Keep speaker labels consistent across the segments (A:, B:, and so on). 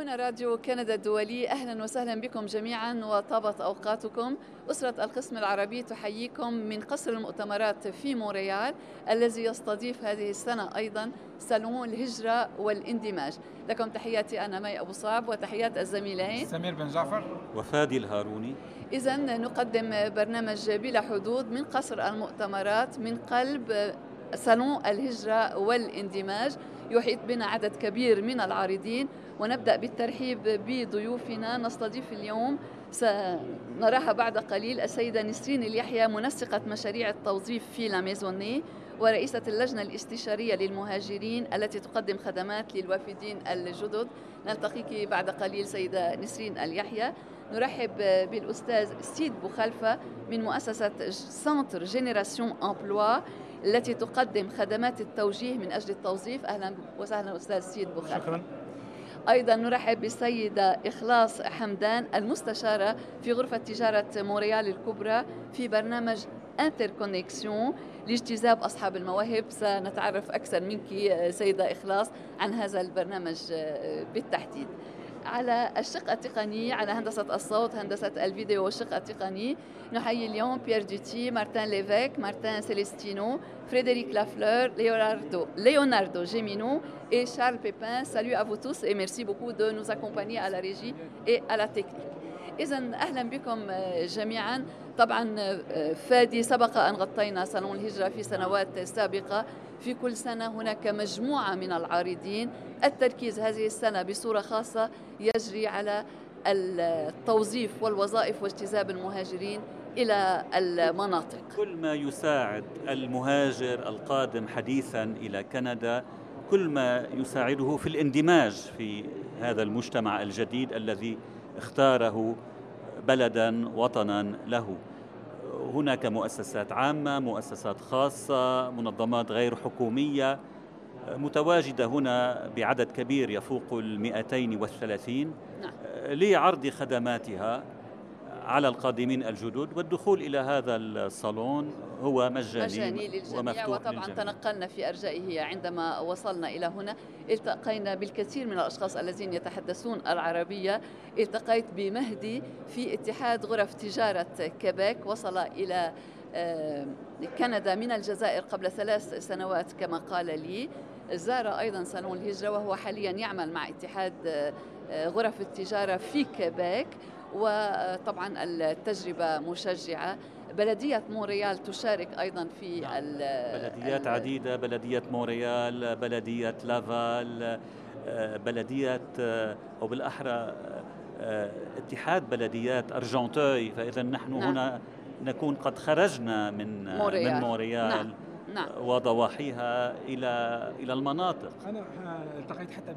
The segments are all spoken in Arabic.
A: هنا راديو كندا الدولي. أهلا وسهلا بكم جميعا وطابت أوقاتكم. أسرة القسم العربي تحييكم من قصر المؤتمرات في مونريال الذي يستضيف هذه السنة أيضا سالون الهجرة والاندماج. لكم تحياتي أنا مي أبو صعب وتحيات الزميلين.
B: سمير بن جعفر.
C: وفادي الهاروني.
A: إذا نقدم برنامج بلا حدود من قصر المؤتمرات من قلب سالون الهجرة والاندماج. يحيط بنا عدد كبير من العارضين ونبدأ بالترحيب بضيوفنا. نستضيف اليوم سنراها بعد قليل السيدة نسرين اليحيى منسقة مشاريع التوظيف في La Maisonnée ورئيسة اللجنة الاستشارية للمهاجرين التي تقدم خدمات للوافدين الجدد. نلتقيك بعد قليل سيدة نسرين اليحيى. نرحب بالأستاذ سيد بوخلفة من مؤسسة Centre Génération Emploi. التي تقدم خدمات التوجيه من أجل التوظيف. أهلا وسهلا أستاذ سيد بوخلفة
B: شكرا.
A: أيضا نرحب بالسيدة إخلاص حمدان المستشارة في غرفة تجارة مونريال الكبرى في برنامج Interconnexion لاجتذاب أصحاب المواهب. سنتعرف أكثر منك سيدة إخلاص عن هذا البرنامج بالتحديد. على الشق التقني على هندسة الصوت هندسة الفيديو والشق التقني. نحيي اليوم بيير دوتي مارتن ليفيك مارتن سيليستينو فريدريك لافلور ليوناردو ليوناردو جيمينو اي شارل بيبان salut à vous tous et merci beaucoup de nous accompagner à la régie et à la technique إذا أهلا بكم جميعا. طبعا فادي سبق أن غطينا صالون الهجرة في سنوات سابقة. في كل سنة هناك مجموعة من العارضين. التركيز هذه السنة بصورة خاصة يجري على التوظيف والوظائف واجتذاب المهاجرين إلى المناطق.
C: كل ما يساعد المهاجر القادم حديثا إلى كندا كل ما يساعده في الاندماج في هذا المجتمع الجديد الذي اختاره بلدا وطنا له. هناك مؤسسات عامة مؤسسات خاصة منظمات غير حكومية. متواجدة هنا بعدد كبير يفوق ال 230 نعم. لعرض خدماتها على القادمين الجدد والدخول إلى هذا الصالون هو مجاني,
A: مجاني للجميع وطبعا للجميع. تنقلنا في أرجائه عندما وصلنا إلى هنا. التقينا بالكثير من الأشخاص الذين يتحدثون العربية. التقيت بمهدي في اتحاد غرف تجارة كيبيك وصل إلى آه، كندا من الجزائر قبل ثلاث سنوات كما قال لي. زار أيضا صالون الهجرة وهو حاليا يعمل مع اتحاد آه، غرف التجارة في كيبيك وطبعا التجربة مشجعة بلدية مونريال تشارك أيضا في نعم.
C: بلديات عديدة بلدية مونريال بلدية لافال آه، بلدية آه، أو بالأحرى آه، اتحاد بلديات أرجنتوي فإذا نحن نعم. هنا نكون قد خرجنا من مونريال. من مونريال نعم. نعم. وضواحيها إلى إلى المناطق
B: أنا التقيت حتى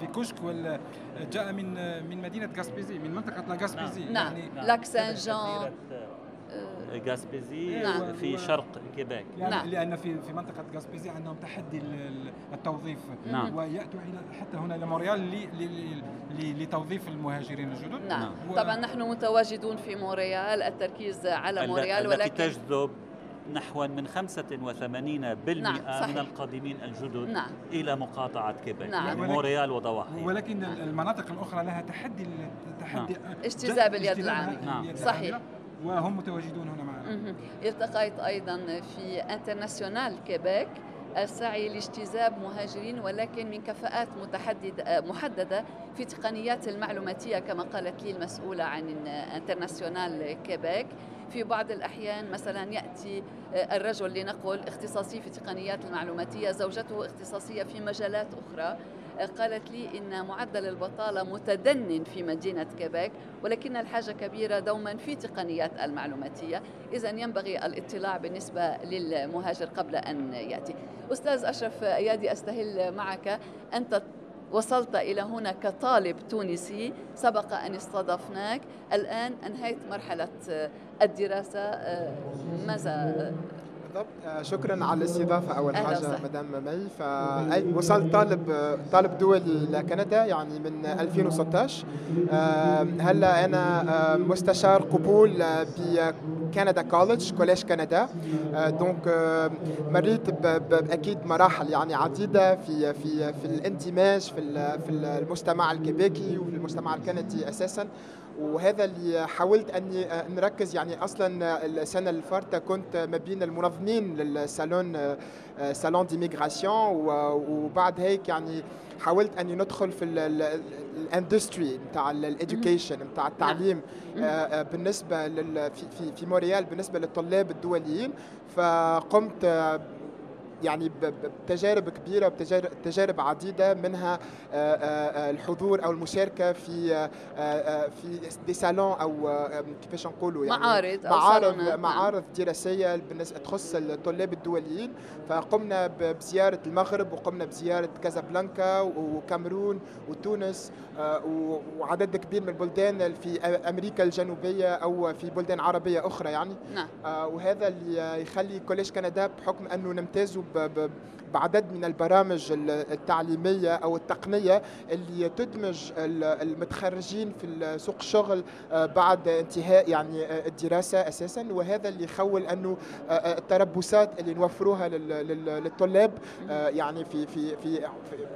B: في كشك ولا جاء من من مدينة غاسبيزي من منطقه لا غاسبيزي
A: نعم. يعني نعم. لاك سان جان
C: غاسبيزي نعم. في شرق كيبيك
B: يعني نعم. لأن في في منطقة غاسبيزي عندهم تحدي التوظيف نعم. ويأتوا إلى حتى هنا إلى مونريال لتوظيف المهاجرين الجدد
A: نعم, نعم. طبعا نحن متواجدون في مونريال التركيز على مونريال
C: ولكن تجذب نحو من 85% نعم من القادمين الجدد نعم. إلى مقاطعة كيبك نعم. يعني مونريال وضواحي.
B: ولكن نعم. المناطق الأخرى لها تحدي تحدي نعم.
A: اجتذاب اليد العاملة نعم. صحيح.
B: وهم متواجدون هنا معنا.
A: التقيت أيضا في International Québec السعي لاجتذاب مهاجرين ولكن من كفاءات متحددة محددة في تقنيات المعلوماتية كما قالت لي المسؤولة عن International Québec في بعض الأحيان مثلا يأتي الرجل لنقل اختصاصي في التقنيات المعلوماتية زوجته اختصاصية في مجالات أخرى. قالت لي إن معدل البطالة متدن في مدينة كيبيك ولكن الحاجة كبيرة دوما في تقنيات المعلوماتية. إذا ينبغي الاطلاع بالنسبة للمهاجر قبل أن يأتي. أستاذ أشرف أيادي أستهل معك. أنت وصلت إلى هنا كطالب تونسي سبق أن استضفناك. الآن أنهيت مرحلة الدراسة. ماذا
D: بالضبط. آه، شكرا على الاستضافة أول حاجة مدام مي فوصلت طالب طالب دولي لكندا يعني من 2016 هلأ أنا مستشار قبول كندا collège Collège Canada. Donc مريت باكيد مراحل يعني عديدة في في في الاندماج في في المجتمع الكيبيكي وفي المجتمع الكندي أساسا. وهذا اللي حاولت اني نركز يعني أصلا السنة اللي فاتت كنت ما بين المنظمين لل salon, Salon de l'immigration وبعد هيك يعني حاولت أني ندخل في ال industry نتاع ال education نتاع التعليم بالنسبة في في مونريال بالنسبة للطلاب الدوليين فقمت يعني بتجارب كبيرة وبتجارب عديدة منها الحضور أو المشاركة في في des salons أو كيفاش نقولوا
A: يعني معارض
D: معارض معارض دراسية تخص الطلاب الدوليين. فقمنا بزيارة المغرب وقمنا بزيارة كازابلانكا وكامرون وتونس وعدد كبير من البلدان في أمريكا الجنوبية أو في بلدان عربية أخرى يعني.
A: نعم.
D: وهذا اللي يخلي Collège Canada بحكم أنه نمتازوا ب... ب... بعدد من البرامج التعليمية أو التقنية اللي تدمج المتخرجين في سوق الشغل بعد انتهاء يعني الدراسة أساسا. وهذا اللي يخول أنه التربصات اللي نوفروها للطلاب يعني في في في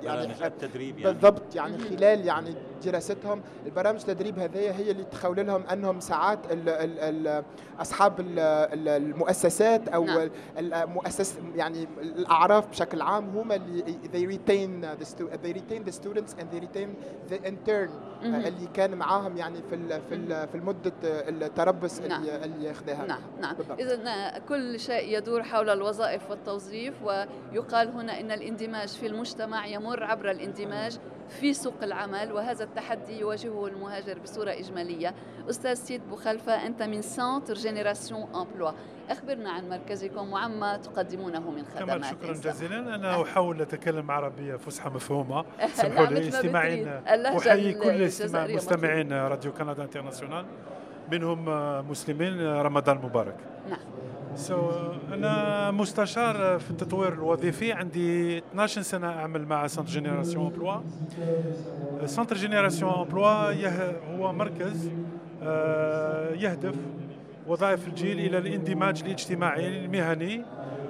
C: يعني التدريب
D: يعني. بالضبط يعني خلال يعني دراستهم. البرامج التدريب هذه هي اللي تخول لهم أنهم ساعات ال ال ال أصحاب المؤسسات أو نعم. المؤسس يعني الأعراف بشكل عام هم اللي they retain the they retain the students and they retain the intern اللي كان معاهم يعني في ال في ال في المدة التربص نعم. اللي اللي اخذها
A: نعم. نعم اذا كل شيء يدور حول الوظائف والتوظيف ويقال هنا إن الاندماج في المجتمع يمر عبر الاندماج في سوق العمل وهذا التحدي يواجهه المهاجر بصورة إجمالية. أستاذ سيد بوخلفة أنت من Centre Génération Emploi أخبرنا عن مركزكم وعما تقدمونه من خدمات
E: شكرا جزيلا. أنا أحاول أتكلم عربية فصحى مفهومة. سمحوا لي استماعين. أحيي كل مستمعين راديو كندا International. منهم مسلمين رمضان مبارك.
A: نعم.
E: So so, أنا مستشار في التطوير الوظيفي. عندي 12 سنة أعمل مع Centre Génération Emploi Centre Génération Emploi هو مركز يهدف وظائف الجيل إلى الاندماج الاجتماعي المهني.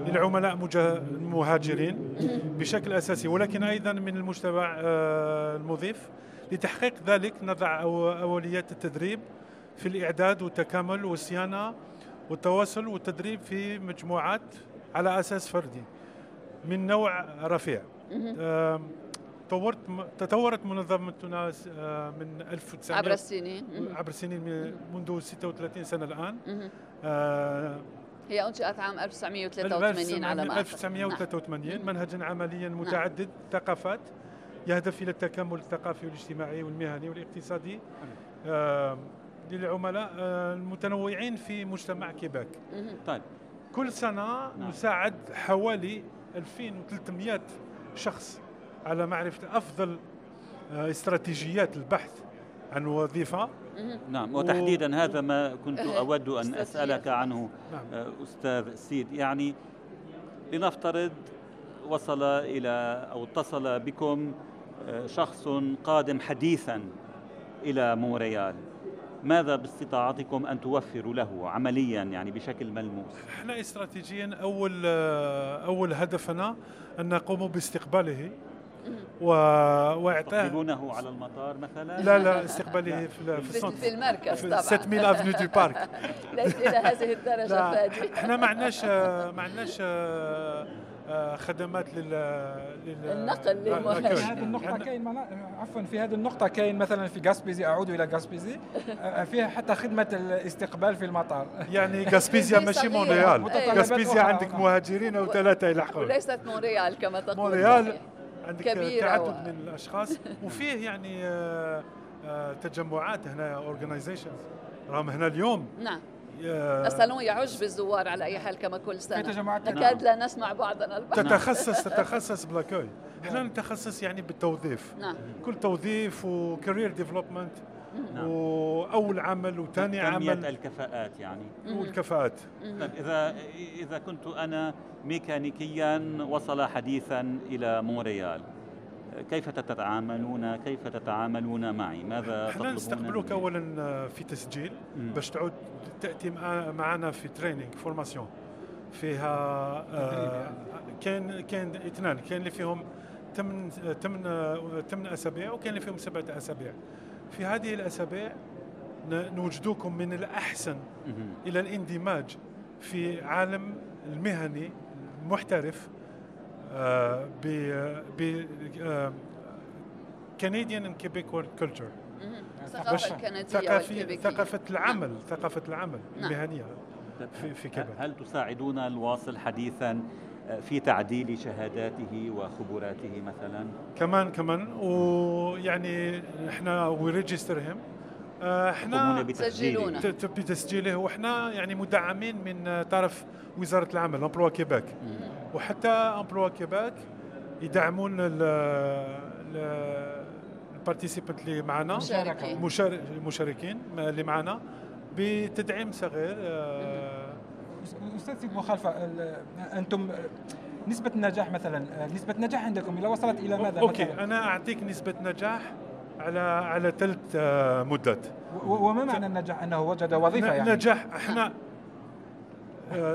E: للعملاء المهاجرين بشكل أساسي ولكن أيضا من المجتمع المضيف لتحقيق ذلك نضع أوليات التدريب في الإعداد والتكامل والصيانة والتواصل والتدريب في مجموعات على أساس فردي من نوع رفيع. طورت تطورت منظمتنا من 1900
A: عبر السنين.
E: عبر السنين منذ 36 سنة الآن.
A: هي أنشئت عام 1983 على ما
E: 1983 نعم. منهجا عمليا متعدد نعم. ثقافات يهدف إلى التكامل الثقافي والاجتماعي والمهني والاقتصادي آه للعملاء المتنوعين في مجتمع كيباك
C: طيب
E: كل سنة نعم. نساعد حوالي 2300 شخص على معرفة أفضل استراتيجيات البحث عن وظيفة
C: نعم وتحديدا و... هذا ما كنت أود أن أسألك عنه نعم. أستاذ سيد. يعني لنفترض وصل إلى أو اتصل بكم شخص قادم حديثا إلى مونريال ماذا باستطاعتكم أن توفروا له عمليا يعني بشكل ملموس؟
E: إحنا استراتيجيا أول أول هدفنا أن نقوم باستقباله. و...
C: واعطاه تقبلونه على المطار مثلا؟
E: لا لا استقباله في
A: في, في, في المركز طبعا.
E: 7000 avenue du Parc
A: ليس إلى هذه الدرجة فادي.
E: إحنا ما عندناش ما عندناش خدمات لل
A: النقل
B: للمهاجر في هذه النقطة كاين عفوا في هذه النقطة كاين مثلا في غاسبيزي أعود إلى غاسبيزي فيها حتى خدمة الاستقبال في المطار.
E: يعني غاسبيزيا ماشي مونريال. غاسبيزيا عندك مهاجرين أو ثلاثة يلحقون.
A: وليست مونريال كما تقول.
E: مونريال؟ عندك تعدد و... من الأشخاص. وفيه يعني تجمعات هنا organizations راهم هنا اليوم.
A: نعم. الصالون يعج بالزوار على أي حال كما كل سنة. نكاد لا نسمع بعضنا البعض.
E: تتخصص تتخصص بلاكوي. إحنا نتخصص يعني بالتوظيف.
A: نعم.
E: كل توظيف و career development نعم. وأول عمل وثاني عمل.
C: الكفاءات يعني.
E: والكفاءات
C: طيب إذا إذا كنت أنا ميكانيكيا وصل حديثا إلى مونريال كيف تتعاملون؟ كيف تتعاملون معي؟ ماذا
E: إحنا نستقبلوك اولا في تسجيل باش تعود تأتي معنا في training formation فيها آه كان كان اثنان كان اللي فيهم ثمان ثمان ثمان أسابيع وكان اللي فيهم سبعة أسابيع. في هذه الأسابيع نوجدوكم من الأحسن إلى الاندماج في عالم المهني المحترف ب ب Canadian and Québécois culture
A: الثقافه الكنديه
E: ثقافة العمل ثقافة العمل نعم. المهنية
C: في في كيبك هل تساعدون الواصل حديثا في تعديل شهاداته وخبراته مثلا؟
E: كمان كمان. ويعني إحنا we register him إحنا
A: تسجلونا
E: بتسجيله. وإحنا يعني مدعمين من طرف وزارة العمل Emploi Québec وحتى Emploi Québec يدعمون ال participant اللي معنا. المشاركين اللي معنا بتدعيم صغير
B: أستاذ سيد بوخلفة أنتم نسبة النجاح مثلا نسبة النجاح عندكم إذا وصلت إلى ماذا
E: okay مثلاً؟ أنا أعطيك نسبة نجاح على على ثلاث مدات
B: وما معنى النجاح؟ أنه وجد وظيفة يعني.
E: نجاح إحنا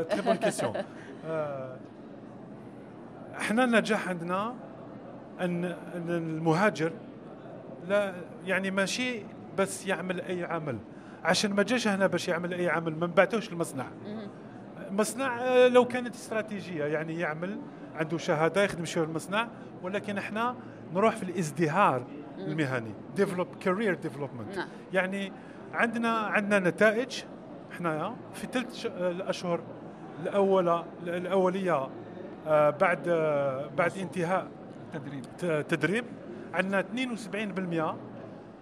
E: très bonne question إحنا النجاح عندنا أن المهاجر لا يعني ماشي بس يعمل أي عمل. عشان ما جاش هنا باش يعمل أي عمل ما نبعتوش المصنع. مصنع لو كانت استراتيجية يعني يعمل عنده شهادة يخدم شوية المصنع ولكن إحنا نروح في الازدهار المهني develop career development يعني عندنا عندنا نتائج إحنا في ثلاث الأشهر الأولى الأولية بعد بعد انتهاء
B: تدريب.
E: تدريب عندنا 72%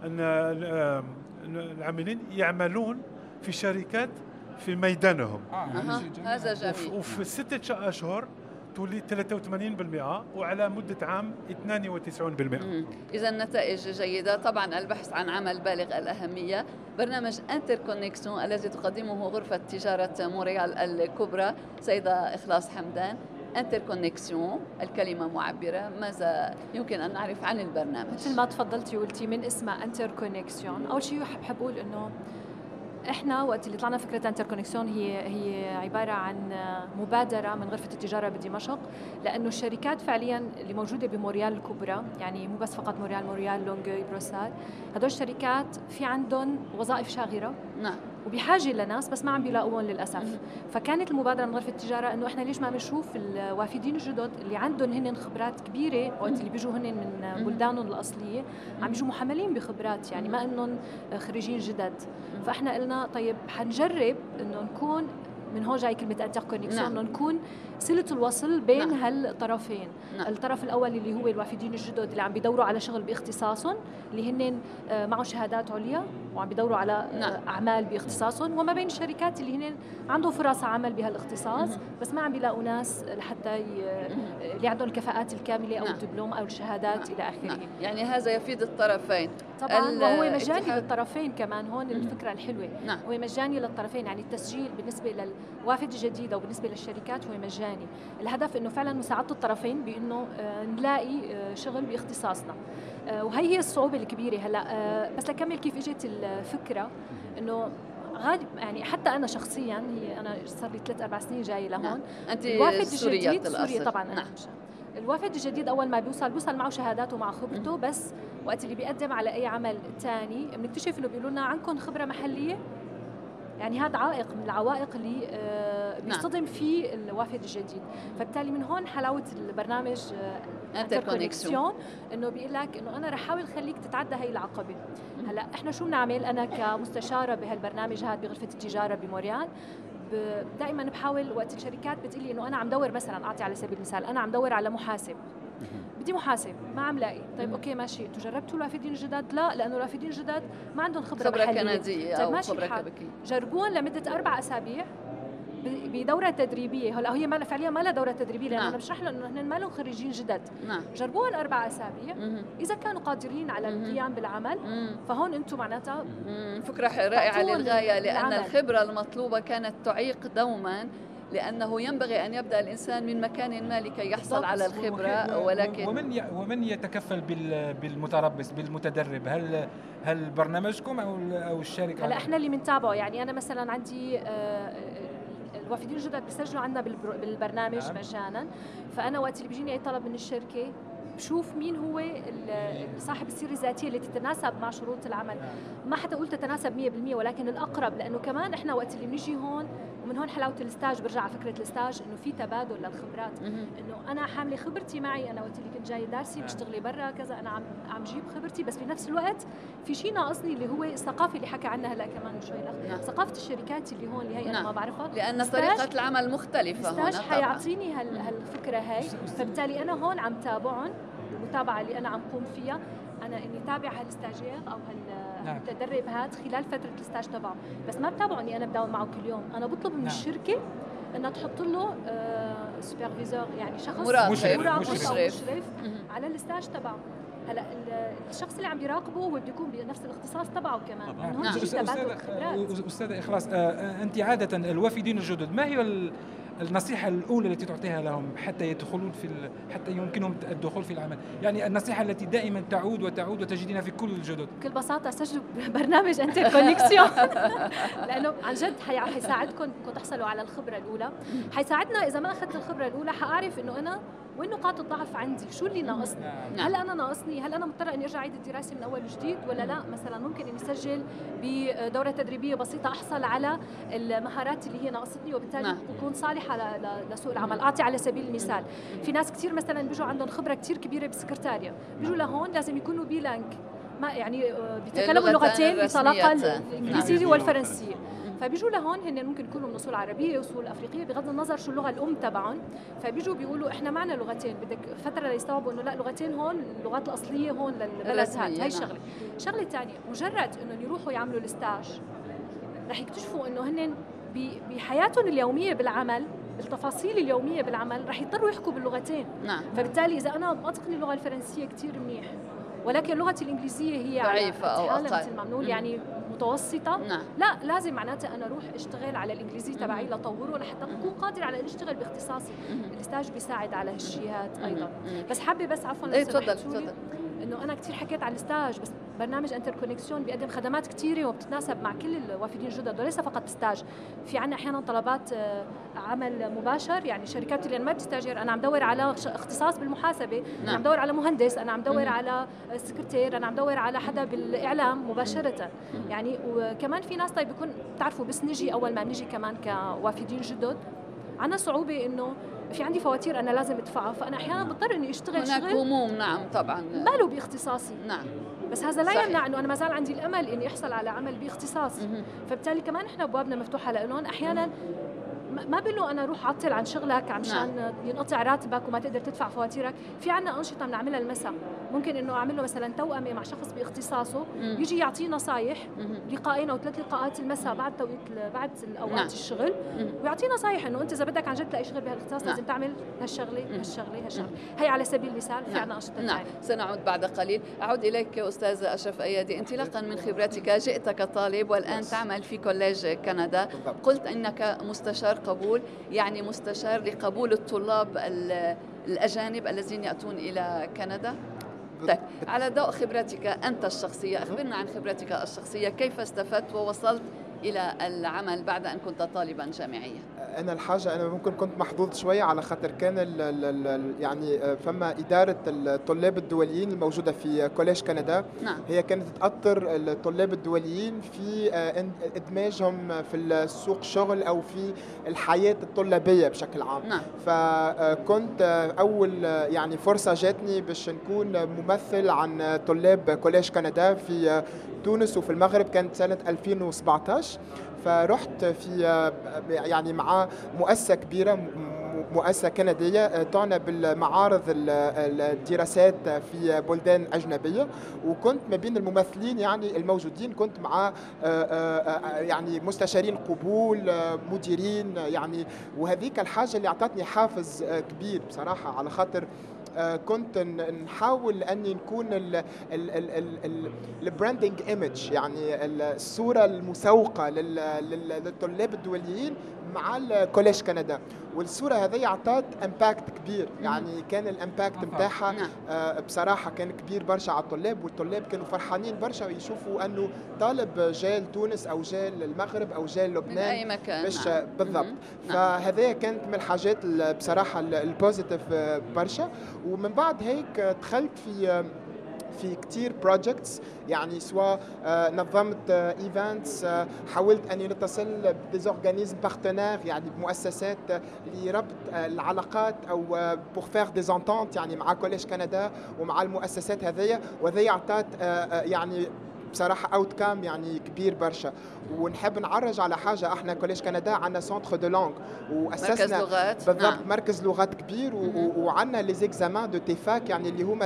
E: إن العاملين يعملون في شركات في ميدانهم.
A: آه هذا جميل.
E: وفي ستة أشهر تولي 83% وعلى مدة عام 92%
A: إذا النتائج جيدة. طبعا البحث عن عمل بالغ الأهمية. برنامج Interconnexion الذي تقدمه غرفة تجارة مونريال الكبرى. سيدة إخلاص حمدان Interconnexion الكلمة معبرة. ماذا يمكن أن نعرف عن البرنامج؟
F: مثل ما تفضلتي وقلتي من اسمها Interconnexion أول شيء بحب أقول إنه إحنا وقت اللي طلعنا فكرة Interconnexion هي هي عبارة عن مبادرة من غرفة التجارة بدمشق لأنه الشركات فعليا اللي موجودة بموريال الكبرى يعني مو بس فقط موريال موريال لونجوي بروسار هدول الشركات في عندهم وظائف شاغرة.
A: نعم
F: وبحاجة لناس بس ما عم بيلاقوهم للأسف. فكانت المبادرة من غرفة التجارة إنه إحنا ليش ما بنشوف الوافدين الجدد اللي عندهم هن خبرات كبيرة وقت اللي بيجوا هن من بلدانهم الأصلية عم بيجوا محملين بخبرات يعني ما إنهم خريجين جدد. فإحنا قلنا طيب حنجرب إنه نكون من هون جاي كلمة Interconnexion نعم. انه نكون صلة الوصل بين نعم. هالطرفين نعم. الطرف الأول اللي هو الوافدين الجدد اللي عم بيدوروا على شغل باختصاصهم اللي هن معهم شهادات عليا وعم بيدوروا على نعم. أعمال باختصاصهم وما بين الشركات اللي هن عندهم فرص عمل بهالاختصاص بس ما عم بيلاقوا ناس لحتى ي... اللي عندهم الكفاءات الكاملة أو نعم. الدبلوم أو الشهادات
A: نعم.
F: إلى آخره
A: نعم. يعني هذا يفيد الطرفين
F: طبعا. وهو مجاني للطرفين كمان هون الفكرة الحلوة.
A: نعم.
F: هو مجاني للطرفين يعني التسجيل بالنسبة للوافد الجديد أو بالنسبة للشركات هو مجاني. الهدف إنه فعلا مساعدة الطرفين بإنه نلاقي شغل باختصاصنا. وهي هي الصعوبة الكبيرة هلأ. بس لكمل كيف إجت الفكرة إنه غالب يعني حتى أنا شخصيا هي أنا صار لي ثلاث أربع سنين جاية لهون.
A: نعم. أنت
F: الوافد
A: سورية
F: الجديد سوريا طبعا
A: نعم.
F: الوافد الجديد أول ما بيوصل بيوصل معه شهاداته ومع خبرته بس وقت اللي بيقدم على أي عمل ثاني بنكتشف إنه بيقولوا لنا عندكم خبرة محلية؟ يعني هذا عائق من العوائق اللي بيصطدم فيه الوافد الجديد. فبالتالي من هون حلاوة البرنامج
A: Interconnexion
F: إنه بيقول لك إنه أنا رح أحاول خليك تتعدى هي العقبة. هلأ إحنا شو بنعمل؟ أنا كمستشارة بهالبرنامج هذا بغرفة التجارة بموريال دائما بحاول وقت الشركات بتقلي إنه أنا عم دور مثلا أعطي على سبيل المثال أنا عم دور على محاسب. بدي محاسب ما عم لاقي. طيب أوكي ماشي. إنتوا جربتوا الوافدين الجداد؟ لا لأنه الوافدين الجداد ما عندهم خبرة,
A: خبرة
F: محليه
A: كندية
F: طيب
A: أو
F: ماشي خبرة.
A: كبكية.
F: جربوهم لمدة أربع أسابيع. بدورة تدريبية هلا هي ما فعليا ما لها دورة تدريبية لأنه
A: نعم.
F: أنا بشرح لهم إنه هن ما لهم خريجين جدد
A: نعم
F: جربوهم أربع
A: أسابيع.
F: إذا كانوا قادرين على. القيام بالعمل
A: مم.
F: فهون أنتم معناتها
A: رائعة
F: تعطون
A: للغاية لأن
F: العمل.
A: الخبرة المطلوبة كانت تعيق دوما لأنه ينبغي أن يبدأ الإنسان من مكان ما لكي يحصل على الخبرة ولكن
B: ومن ومن يتكفل بالمتربص بالمتدرب هل هل برنامجكم أو أو الشركة
F: هلا إحنا اللي بنتابعه يعني أنا مثلا عندي آه، الوافدين الجدد بيسجلوا عندنا بالبرنامج نعم. مجانا فأنا وقت اللي بيجيني أي طلب من الشركة بشوف مين هو صاحب السيرة الذاتية اللي تتناسب مع شروط العمل. ما حتى أقول تتناسب 100% ولكن الأقرب لأنه كمان إحنا وقت اللي بنيجي هون ومن هون حلاوة ال stage برجع على فكرة ال stage إنه في تبادل للخبرات. إنه أنا حاملة خبرتي معي أنا وقت اللي كنت جاي دارسي بتشتغلي نعم. برا كذا أنا عم عم جيب خبرتي. بس بنفس الوقت في شيء ناقصني اللي هو الثقافة اللي حكى عنها هلا كمان شوي نعم. ثقافة الشركات اللي هون اللي هي أنا ما بعرفها.
A: لأن طريقة العمل مختلفة
F: هون ال stage حيعطيني هالفكرة هاي. فبالتالي أنا هون عم تابعهم المتابعه اللي أنا عم قوم فيها. أنا إني تابع هال stagiaire أو هالمتدرب نعم. هذا خلال فترة ال stage تبعه بس ما بتابعه اني أنا بداوم معه كل يوم أنا بطلب من نعم. الشركة إنها تحط له آه superviseur يعني شخص
A: مراقب
F: مشرف, مشرف. مشرف على ال stage تبعه هلأ الشخص اللي عم يراقبه هو بده يكون بنفس الاختصاص تبعه كمان
B: نعم. نعم. استاذه إخلاص آه، آه، أنت عادة الوافدين الجدد ما هي النصيحة الأولى التي تعطيها لهم حتى يدخلون في حتى يمكنهم الدخول في العمل. يعني النصيحة التي دائما تعود وتعود وتجدينها في كل الجدد.
F: بكل بساطة سجلوا برنامج Interconnexion لأنه عن جد حيساعدكم تحصلوا على الخبرة الأولى. حيساعدنا إذا ما أخذت الخبرة الأولى حأعرف إنه أنا وين نقاط الضعف عندي شو اللي ناقصني؟ نعم. هل أنا ناقصني؟ هل أنا مضطره إني أرجع أعيد الدراسة من أول وجديد ولا لا؟ مثلا ممكن إني اسجل بدورة تدريبية بسيطة أحصل على المهارات اللي هي ناقصتني وبالتالي نعم. اكون صالحة لسوق العمل. أعطي على سبيل المثال في ناس كثير مثلا بيجوا عندهم خبرة كثير كبيرة بالسكرتاريا بيجوا لهون لازم يكونوا بيلانك ما يعني آه، بيتكلموا لغتين بطلاقة الانجليزيه نعم. والفرنسية. فبيجوا لهون هن ممكن يكونوا من أصول عربية أصول أفريقية بغض النظر شو اللغة الأم تبعهم. فبيجوا بيقولوا إحنا معنا لغتين بدك فترة ليستوعبوا إنه لا لغتين هون اللغات الأصلية هون للبلد هاي نعم. شغلة. الشغله الثانية مجرد انهم يروحوا يعملوا الستاج رح يكتشفوا إنه هن بحياتهم اليومية بالعمل التفاصيل اليومية بالعمل رح يضطروا يحكوا باللغتين.
A: نعم.
F: فبالتالي إذا أنا ما اتقن اللغة الفرنسية كثير منيح. ولكن لغتي الإنجليزية هي
A: ضعيفة أو أقل.
F: مثل ما بنقول يعني متوسطة.
A: نعم.
F: لا لازم معناتها أنا أروح أشتغل على الإنجليزي تبعي لطوره لحتى أكون قادر على ان أشتغل باختصاصي. الاستاج بيساعد على هالشيء أيضا. بس حابة بس عفوا
A: إيه تفضل تفضل.
F: إنه أنا كثير حكيت على ال stage بس برنامج Interconnexion بيقدم خدمات كثيره وبتتناسب مع كل الوافدين الجدد وليس فقط stage في عنا أحيانا طلبات آه، عمل مباشر يعني شركات اللي ما بتستاجر. أنا عم دور على اختصاص بالمحاسبة نعم. أنا عم دور على مهندس أنا عم دور على سكرتير أنا عم دور على حدا بالإعلام مباشرة. يعني وكمان في ناس طيب بيكون بتعرفوا بس نجي أول ما نجي كمان كوافدين جدد عندنا صعوبة إنه في عندي فواتير أنا لازم أدفعها. فأنا أحيانا بضطر إني أشتغل
A: هناك
F: شغل
A: هموم نعم طبعا.
F: ما له باختصاصي.
A: نعم.
F: بس هذا لا صحيح. يمنع إنه أنا ما زال عندي الأمل إني أحصل على عمل باختصاصي فبالتالي كمان إحنا أبوابنا مفتوحة لهم أحيانا ما بانه أنا أروح عطل عن شغلك عشان نعم. ينقطع راتبك وما تقدر تدفع فواتيرك. في عنا أنشطة بنعملها المساء. ممكن إنه أعمل له مثلا توأمة مع شخص باختصاصه مم. يجي يعطيه نصايح لقاءين أو ثلاث لقاءات المساء بعد توقيت بعد اوقات نعم. الشغل ويعطيه نصايح إنه أنت إذا بدك عن جد تلاقي شغل بهالاختصاص نعم. لازم تعمل هالشغلة هالشغلة هالشغلة. هي على سبيل المثال في نعم. عنا انشطه
A: نعم. سنعود بعد قليل. أعود إليك أستاذ أشرف أيادي. انطلاقا من خبرتك جئت كطالب والآن تعمل في كوليج كندا. قلت إنك مستشار قبول يعني مستشار لقبول الطلاب الأجانب الذين يأتون إلى كندا؟ طيب على ضوء خبرتك أنت الشخصية أخبرنا عن خبرتك الشخصية كيف استفدت ووصلت إلى العمل بعد أن كنت طالبا جامعيا؟
D: أنا الحاجة أنا ممكن كنت محظوظ شوية على خاطر كان ال ال يعني آه، فما إدارة الطلاب الدوليين الموجودة في Collège Canada
A: نعم.
D: هي كانت تأطر الطلاب الدوليين في آه، إدماجهم في السوق الشغل أو في الحياة الطلابية بشكل عام
A: نعم.
D: فكنت آه، أول يعني فرصة جاتني باش نكون ممثل عن طلاب Collège Canada في تونس وفي المغرب كانت سنة 2017 فرحت في يعني مع مؤسسة كبيرة مؤسسة كندية تعنى بالمعارض الدراسات في بلدان أجنبية. وكنت ما بين الممثلين يعني الموجودين كنت مع يعني مستشارين قبول مديرين يعني. وهذيك الحاجة اللي أعطتني حافز كبير بصراحة على خاطر آه، كنت نحاول أني نكون ال branding image يعني الصورة المسوقة للطلاب الدوليين. مع ال Collège Canada والصورة هذه عطات impact كبير يعني كان ال impact نتاعها
A: نعم.
D: آه، بصراحة كان كبير برشا على الطلاب والطلاب كانوا فرحانين برشا ويشوفوا أنه طالب جاي تونس أو جاي المغرب أو جاي
A: من
D: لبنان
A: أي مكان
D: باش
A: نعم.
D: بالضبط.
A: نعم.
D: فهذا كانت من الحاجات ال- بصراحة ال- ال positive آه، برشا ومن بعد هيك دخلت في آه، في كتير projects يعني سواء آه، نظمت events حاولت أني نتصل ب des organismes partenaires يعني بمؤسسات آه، لربط آه، العلاقات أو pour faire des ententes يعني مع Collège Canada ومع المؤسسات هذيا وهذه عطات آه، آه، يعني بصراحة outcome يعني كبير برشا ونحب نعرج على حاجة إحنا Collège Canada عندنا centre de langues
A: مركز
D: واسسنا
A: لغات
D: بالضبط
A: نعم.
D: مركز لغات كبير. وعندنا les examens de TEFAQ يعني اللي هما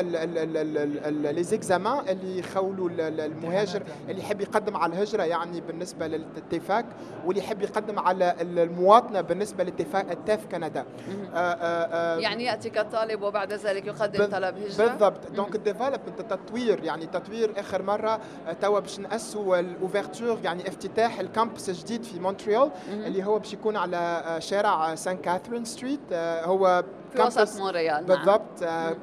D: les examens اللي يخولوا ال- ال- المهاجر اللي يحب يقدم على الهجرة يعني بالنسبة لل TEFAQ واللي يحب يقدم على ال- المواطنة بالنسبة لل TEFAQ ال TEF Canada
A: مهم.
D: آه، آه، آه،
A: يعني يأتي كطالب وبعد ذلك يقدم طلب هجرة
D: بالضبط donc ال développement التطوير يعني تطوير آخر مرة توا باش ناسوا ال ouverture يعني افتتاح ال campus الجديد في مونتريال. اللي هو باش يكون على آه، شارع Sainte-Catherine Street آه، هو
A: في وسط مونريال نعم.
D: بالضبط آه،.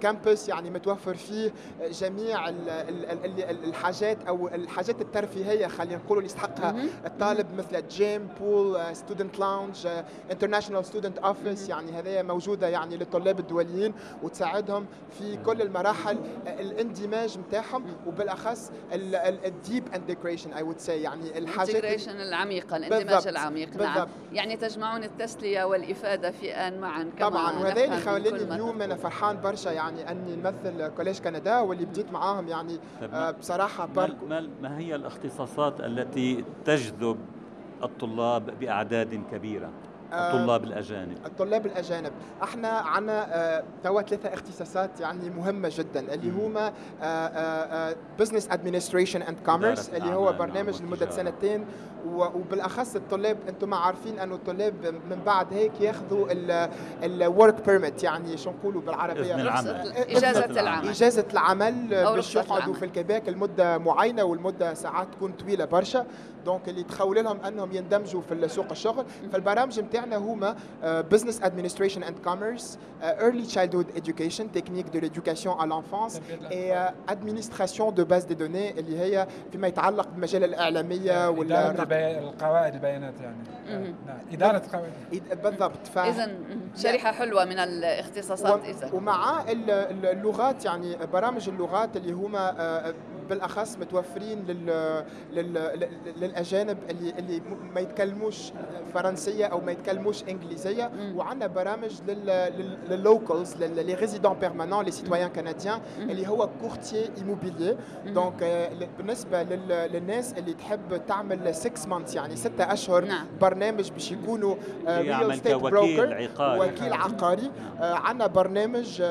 D: campus يعني متوفر فيه جميع ال- ال- ال- ال- الحاجات أو الحاجات الترفيهية خلينا نقول اللي يستحقها. الطالب مثل gym pool student lounge international student office يعني هذه موجودة يعني للطلاب الدوليين وتساعدهم في كل المراحل آه، الاندماج نتاعهم وبالأخص ال deep integration I would say يعني الحاجات ال-
A: ال integration العميقة الاندماج
D: بالضبط.
A: العميق نعم
D: بالضبط.
A: يعني تجمعون التسلية والإفادة في آن معا كما
D: طبعا وهذا اللي خلاني اليوم أنا فرحان برشا يعني أني نمثل Collège Canada واللي بديت معاهم يعني
C: طيب
D: آه، بصراحة
C: ما,
D: بارك
C: ما, ما هي الاختصاصات التي تجذب الطلاب بأعداد كبيرة؟
D: آه،
C: الطلاب الأجانب.
D: الطلاب الأجانب. إحنا عندنا توا ثلاثة اختصاصات يعني مهمة جدا اللي. هما business administration and
C: commerce
D: اللي هو برنامج
C: لمدة.
D: سنتين. وبالأخص الطلاب أنتم عارفين أنه الطلاب من بعد هيك ياخذوا ال work permit يعني شو نقولوا
C: بالعربية؟ العمل.
A: إجازة
C: العمل.
D: إجازة العمل باش يقعدوا. في الكيباك لمدة معينة والمدة ساعات تكون طويلة برشا. donc اللي تخول لهم أنهم يندمجوا في سوق الشغل. فالبرامج نتاعنا هما business administration and commerce early childhood education technique de l'éducation à l'enfance et administration de bases de données اللي هي فيما يتعلق بالمجال
B: الإعلامية
D: ولا
B: البي- القواعد البيانات يعني.
A: مهم.
B: نعم. إدارة قواعد.
D: بالضبط. ف...
A: اذا شريحة حلوة من الاختصاصات اذا
D: ومع ال- ال- اللغات يعني برامج اللغات اللي هما آه، بالأخص متوفرين لل لل لل- للأجانب اللي اللي ما يتكلموش فرنسية أو ما يتكلموش
A: إنجليزية.
D: وعندنا برامج لل locals les résidents permanents les citoyens
A: canadiens.
D: اللي هو courtier immobilier
A: مم.
D: donc آه، بالنسبة لل- للناس اللي تحب تعمل 6 months يعني 6 أشهر
A: نعم.
D: برنامج باش يكونوا real
C: يعمل
D: estate
C: كوكيل
D: broker
C: عقاري.
D: وكيل عقاري. آه، عندنا برنامج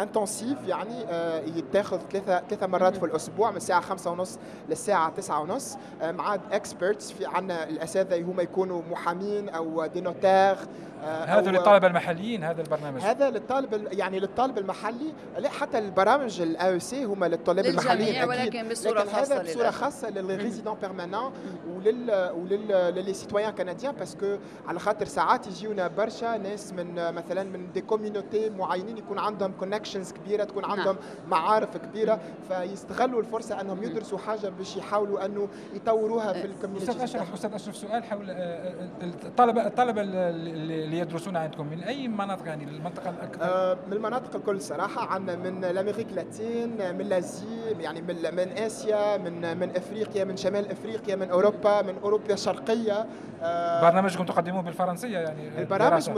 D: intensive يعني آه، يتاخذ ثلاثة ثلاثة مرات في من الساعة خمسة ونص للساعة تسعة ونص آه، مع experts في عندنا الأساتذة هما يكونوا محامين أو des notaires
B: هذا للطلبة المحليين هذا البرنامج
D: هذا للطالب ال- يعني للطالب المحلي لا حتى البرامج ال AEC هما للطلاب المحليين أكيد.
A: ولكن بصورة
D: لكن هذا
A: خاصة
D: بصورة
A: للأسف.
D: خاصة لل résidents permanents ولل ولل ل les citoyens canadiens parce que على خاطر ساعات يجيونا برشا ناس من آه، مثلا من des communities معينين يكون عندهم connections كبيرة تكون
A: نعم.
D: عندهم معارف كبيرة فيستغلوا الفرصة أنهم يدرسوا حاجة باش يحاولوا أنه يطوروها في
B: أستاذ
D: الكوميونيتي
B: أشرف أستاذ أشرف سؤال حول آه، آه، الطلبة الطلبة اللي يدرسون عندكم من أي مناطق يعني المنطقة الاكثر
D: آه، من المناطق الكل صراحة عندنا من الأمريك اللاتين من لازي يعني من من آسيا من من أفريقيا من شمال أفريقيا من أوروبا من أوروبا الشرقية. آه،
B: برنامجكم تقدموه بالفرنسية يعني
D: البرامج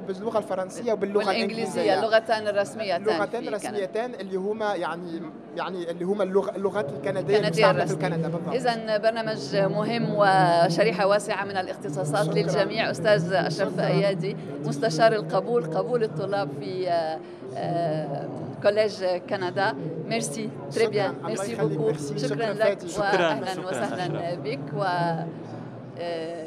D: باللغة الفرنسية وباللغة
A: والإنجليزية
D: الإنجليزية.
A: اللغتان الرسميتان
D: لغتين
A: في كندا.
D: رسميتان اللي هما يعني يعني اللي هما اللغ- اللغات الكندية
A: كندية
D: المستعملة في. كندا بالضبط
A: إذا برنامج مهم وشريحة واسعة من الاختصاصات
D: شكراً.
A: للجميع أستاذ أشرف
D: شكراً.
A: أيادي مستشار القبول قبول الطلاب في آه، آه، Collège Canada merci très
D: شكراً. bien
A: merci.
D: beaucoup.
A: شكرا لك
C: شكراً
A: وسهلا. بك و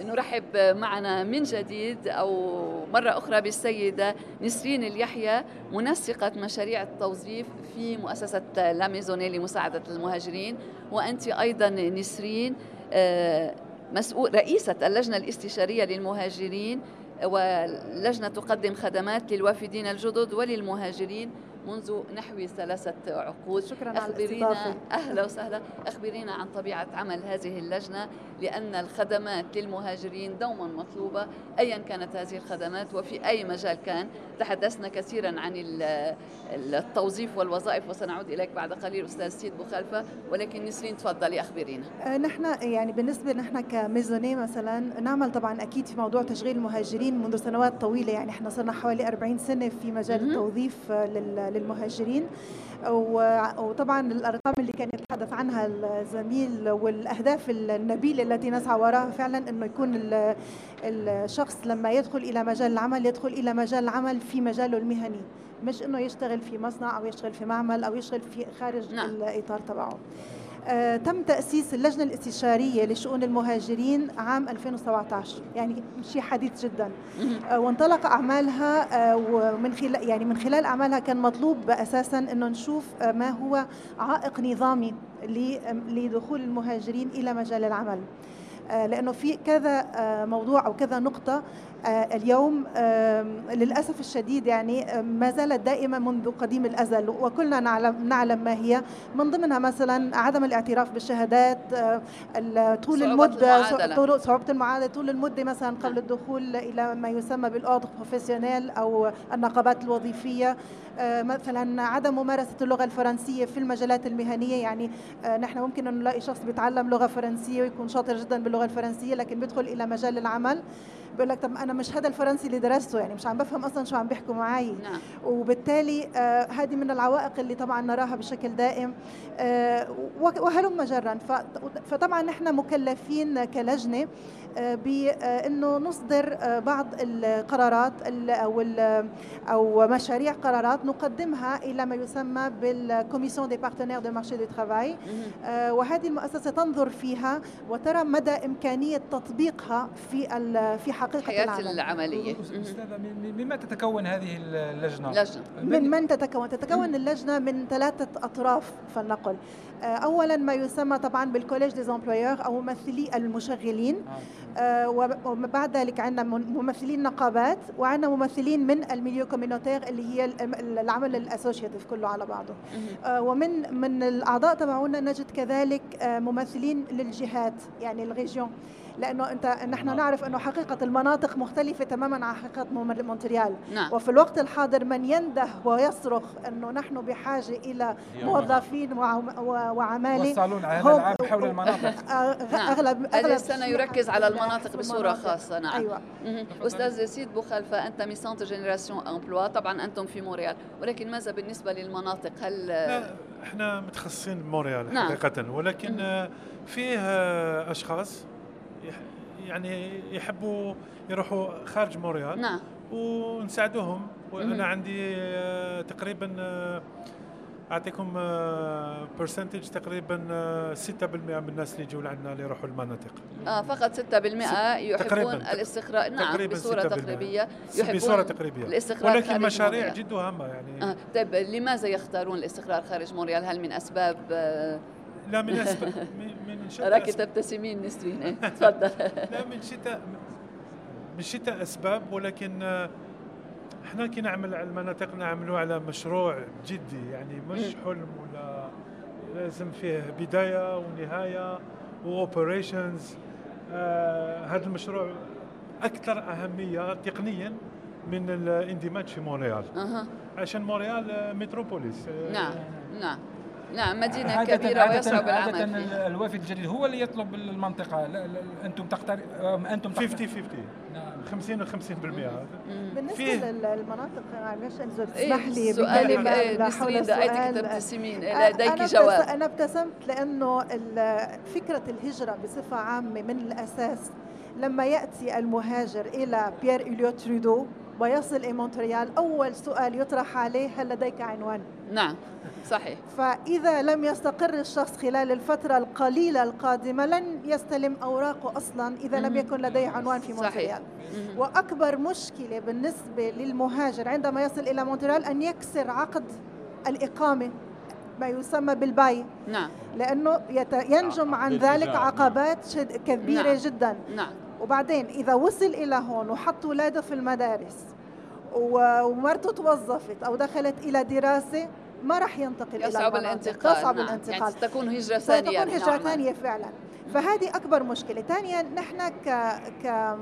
A: نرحب معنا من جديد أو مرة أخرى بالسيدة نسرين اليحيى منسقة مشاريع التوظيف في مؤسسة لاميزوني لمساعدة المهاجرين. وأنت أيضا نسرين آه، مسؤول رئيسة اللجنة الاستشارية للمهاجرين ولجنة تقدم خدمات للوافدين الجدد وللمهاجرين. منذ نحو ثلاثة عقود.
G: شكرا
A: أخبرينا
G: على الاستضافة.
A: أهلا وسهلا. أخبرينا عن طبيعة عمل هذه اللجنة لأن الخدمات للمهاجرين دوما مطلوبة أيا كانت هذه الخدمات وفي أي مجال كان. تحدثنا كثيرا عن التوظيف والوظائف وسنعود إليك بعد قليل أستاذ سيد بخلفة ولكن نسرين تفضلي أخبرينا.
G: آه، نحن يعني بالنسبة نحن كميزوني مثلا نعمل طبعا أكيد في موضوع تشغيل المهاجرين منذ سنوات طويلة. يعني إحنا صرنا حوالي 40 سنة في مجال. التوظيف آه، لل- للمهاجرين. و- وطبعا الأرقام اللي كان يتحدث عنها الزميل والأهداف النبيلة التي نسعى وراها فعلا أنه يكون ال- الشخص لما يدخل إلى مجال العمل يدخل إلى مجال العمل في مجاله المهني. مش إنه يشتغل في مصنع أو يشتغل في معمل أو يشتغل في خارج
A: نعم.
G: الإطار تبعه. تم تأسيس اللجنة الاستشارية لشؤون المهاجرين عام 2017 يعني شيء حديث جدا. آه، وانطلق أعمالها آه، ومن خلال يعني من خلال أعمالها كان مطلوب أساسا أنه نشوف آه، ما هو عائق نظامي لدخول المهاجرين إلى مجال العمل. آه، لأنه في كذا آه، موضوع أو كذا نقطة آه، اليوم آم، للأسف الشديد يعني ما زالت دائما منذ قديم الأزل وكلنا نعلم, نعلم ما هي. من ضمنها مثلا عدم الاعتراف بالشهادات آه، طول المدة صعوبة المعادلة طول المدة مثلا قبل الدخول إلى ما يسمى بالأوردر بروفيسيونيل أو النقابات الوظيفية. آه، مثلا عدم ممارسة اللغة الفرنسية في المجالات المهنية. يعني آه، نحن ممكن أن نلاقي شخص بيتعلم لغة فرنسية ويكون شاطر جدا باللغة الفرنسية لكن بيدخل إلى مجال العمل. بيقول لك طب أنا مش هذا الفرنسي اللي درسته يعني مش عم بفهم أصلا شو عم بيحكوا معي
A: نعم.
G: وبالتالي آه، هذه من العوائق اللي طبعا نراها بشكل دائم. آه، وهلم جرا فطبعا نحن مكلفين كلجنة آه، بانه نصدر بعض القرارات ال- أو أو مشاريع قرارات نقدمها إلى ما يسمى بال Commission des partenaires du marché du
A: travail.
G: وهذه المؤسسة تنظر فيها وترى مدى إمكانية تطبيقها في في حقيقة
A: الحياة
G: العمل
A: العملية.
B: أستاذة من- من- مما تتكون هذه اللجنة؟
A: لجنة
G: من من تتكون؟ تتكون اللجنة من ثلاثة أطراف فلنقل آه، أولا ما يسمى طبعا بال collège des employeurs أو ممثلي المشغلين
B: آه.
G: وب- وبعد ذلك عندنا ممثلين نقابات وعندنا ممثلين من ال milieu communautaire اللي هي ال- العمل ال associatif كله على بعضه. آه، ومن من الأعضاء تبعونا نجد كذلك ممثلين للجهات يعني ال régions لأنه انت نحن
B: نعم.
G: نعرف أنه حقيقة المناطق مختلفة تماما عن حقيقة مون- مونتريال
A: نعم
G: وفي الوقت الحاضر من ينده ويصرخ أنه نحن بحاجة إلى موظفين وعم- و- وعماله
B: والصالون هذا
G: هم-
B: العام حول المناطق.
A: نعم.
G: اغلب
A: هذه
G: الشيء
A: يركز على المناطق بصورة
G: المناطق.
A: خاصة. نعم. أيوه. أستاذ سيد بوخلفة أنت من Centre Génération Emploi. طبعا أنتم في مونريال ولكن ماذا بالنسبة للمناطق؟ هل
E: لا إحنا متخصصين بمونريال
A: نعم.
E: حقيقة. ولكن فيه أشخاص يح- يعني يحبوا يروحوا خارج مونريال
A: نعم.
E: ونساعدوهم.
A: مم.
E: وأنا عندي تقريبا آه، أعطيكم percentage تقريبا آه، 6% من الناس اللي يجوا لعندنا اللي يروحوا المناطق
A: آه فقط 6% يحبون
E: تقريباً.
A: الاستقرار نعم
E: تقريباً
A: بصورة
E: 6%.
A: تقريبية يحبون
E: بصورة تقريبية
A: الاستقرار
E: ولكن مشاريع. جد هامة يعني
A: آه طيب لماذا يختارون الاستقرار خارج مونريال هل من أسباب آه
E: لا من أسباب من من شتى
A: راك. تبتسمين نسرين إيه، تفضل
E: لا من شتاء من شتاء أسباب ولكن آه، إحنا كي نعمل على المناطق نعملوا على مشروع جدي يعني مش. حلم ولا لازم فيه بداية ونهاية و opérations آه هذا المشروع أكثر أهمية تقنيا من الاندماج في مونريال. عشان مونريال آه، métropole آه،
A: نعم نعم. نعم مدينة
B: عادة
A: كبيرة
B: عادة
A: ويصعب
B: عادة
A: العمل فيها
B: الوافد الجديد هو اللي يطلب المنطقة. لا لا أنتم تختار أنتم
E: 50
B: تختار
E: 50
B: نعم.
E: 50 و 50%
A: مم.
G: بالنسبة
E: فيه-
G: للمناطق انزل
A: إيه،
G: تسمح لي حول
A: نسرين
G: السؤال.
A: تبتسمين
G: أنا
A: لديك جواب.
G: أنا ابتسمت لأنه فكرة الهجرة بصفة عامة من الأساس لما يأتي المهاجر إلى بيير إليو ترودو ويصل إلى مونتريال أول سؤال يطرح عليه هل لديك عنوان؟
A: نعم صحيح
G: فإذا لم يستقر الشخص خلال الفترة القليلة القادمة لن يستلم أوراقه أصلا إذا لم. يكن لديه عنوان في
A: صحيح.
G: مونتريال
A: مهم.
G: وأكبر مشكلة بالنسبة للمهاجر عندما يصل إلى مونتريال أن يكسر عقد الإقامة ما يسمى بالباي
A: نعم
G: لأنه ينجم عن ذلك عقبات كبيرة نعم. جدا
A: نعم
G: وبعدين إذا وصل إلى هون وحط اولاده في المدارس ومرته توظفت أو دخلت إلى دراسة ما راح ينتقل
A: يصعب
G: إلى
A: الانتقال
G: يصعب
A: نعم.
G: الانتقال.
A: يعني تكون هجره ثانية
G: تكون هجره ثانية فعلا. فهذه أكبر مشكلة. ثانيا نحن ك ك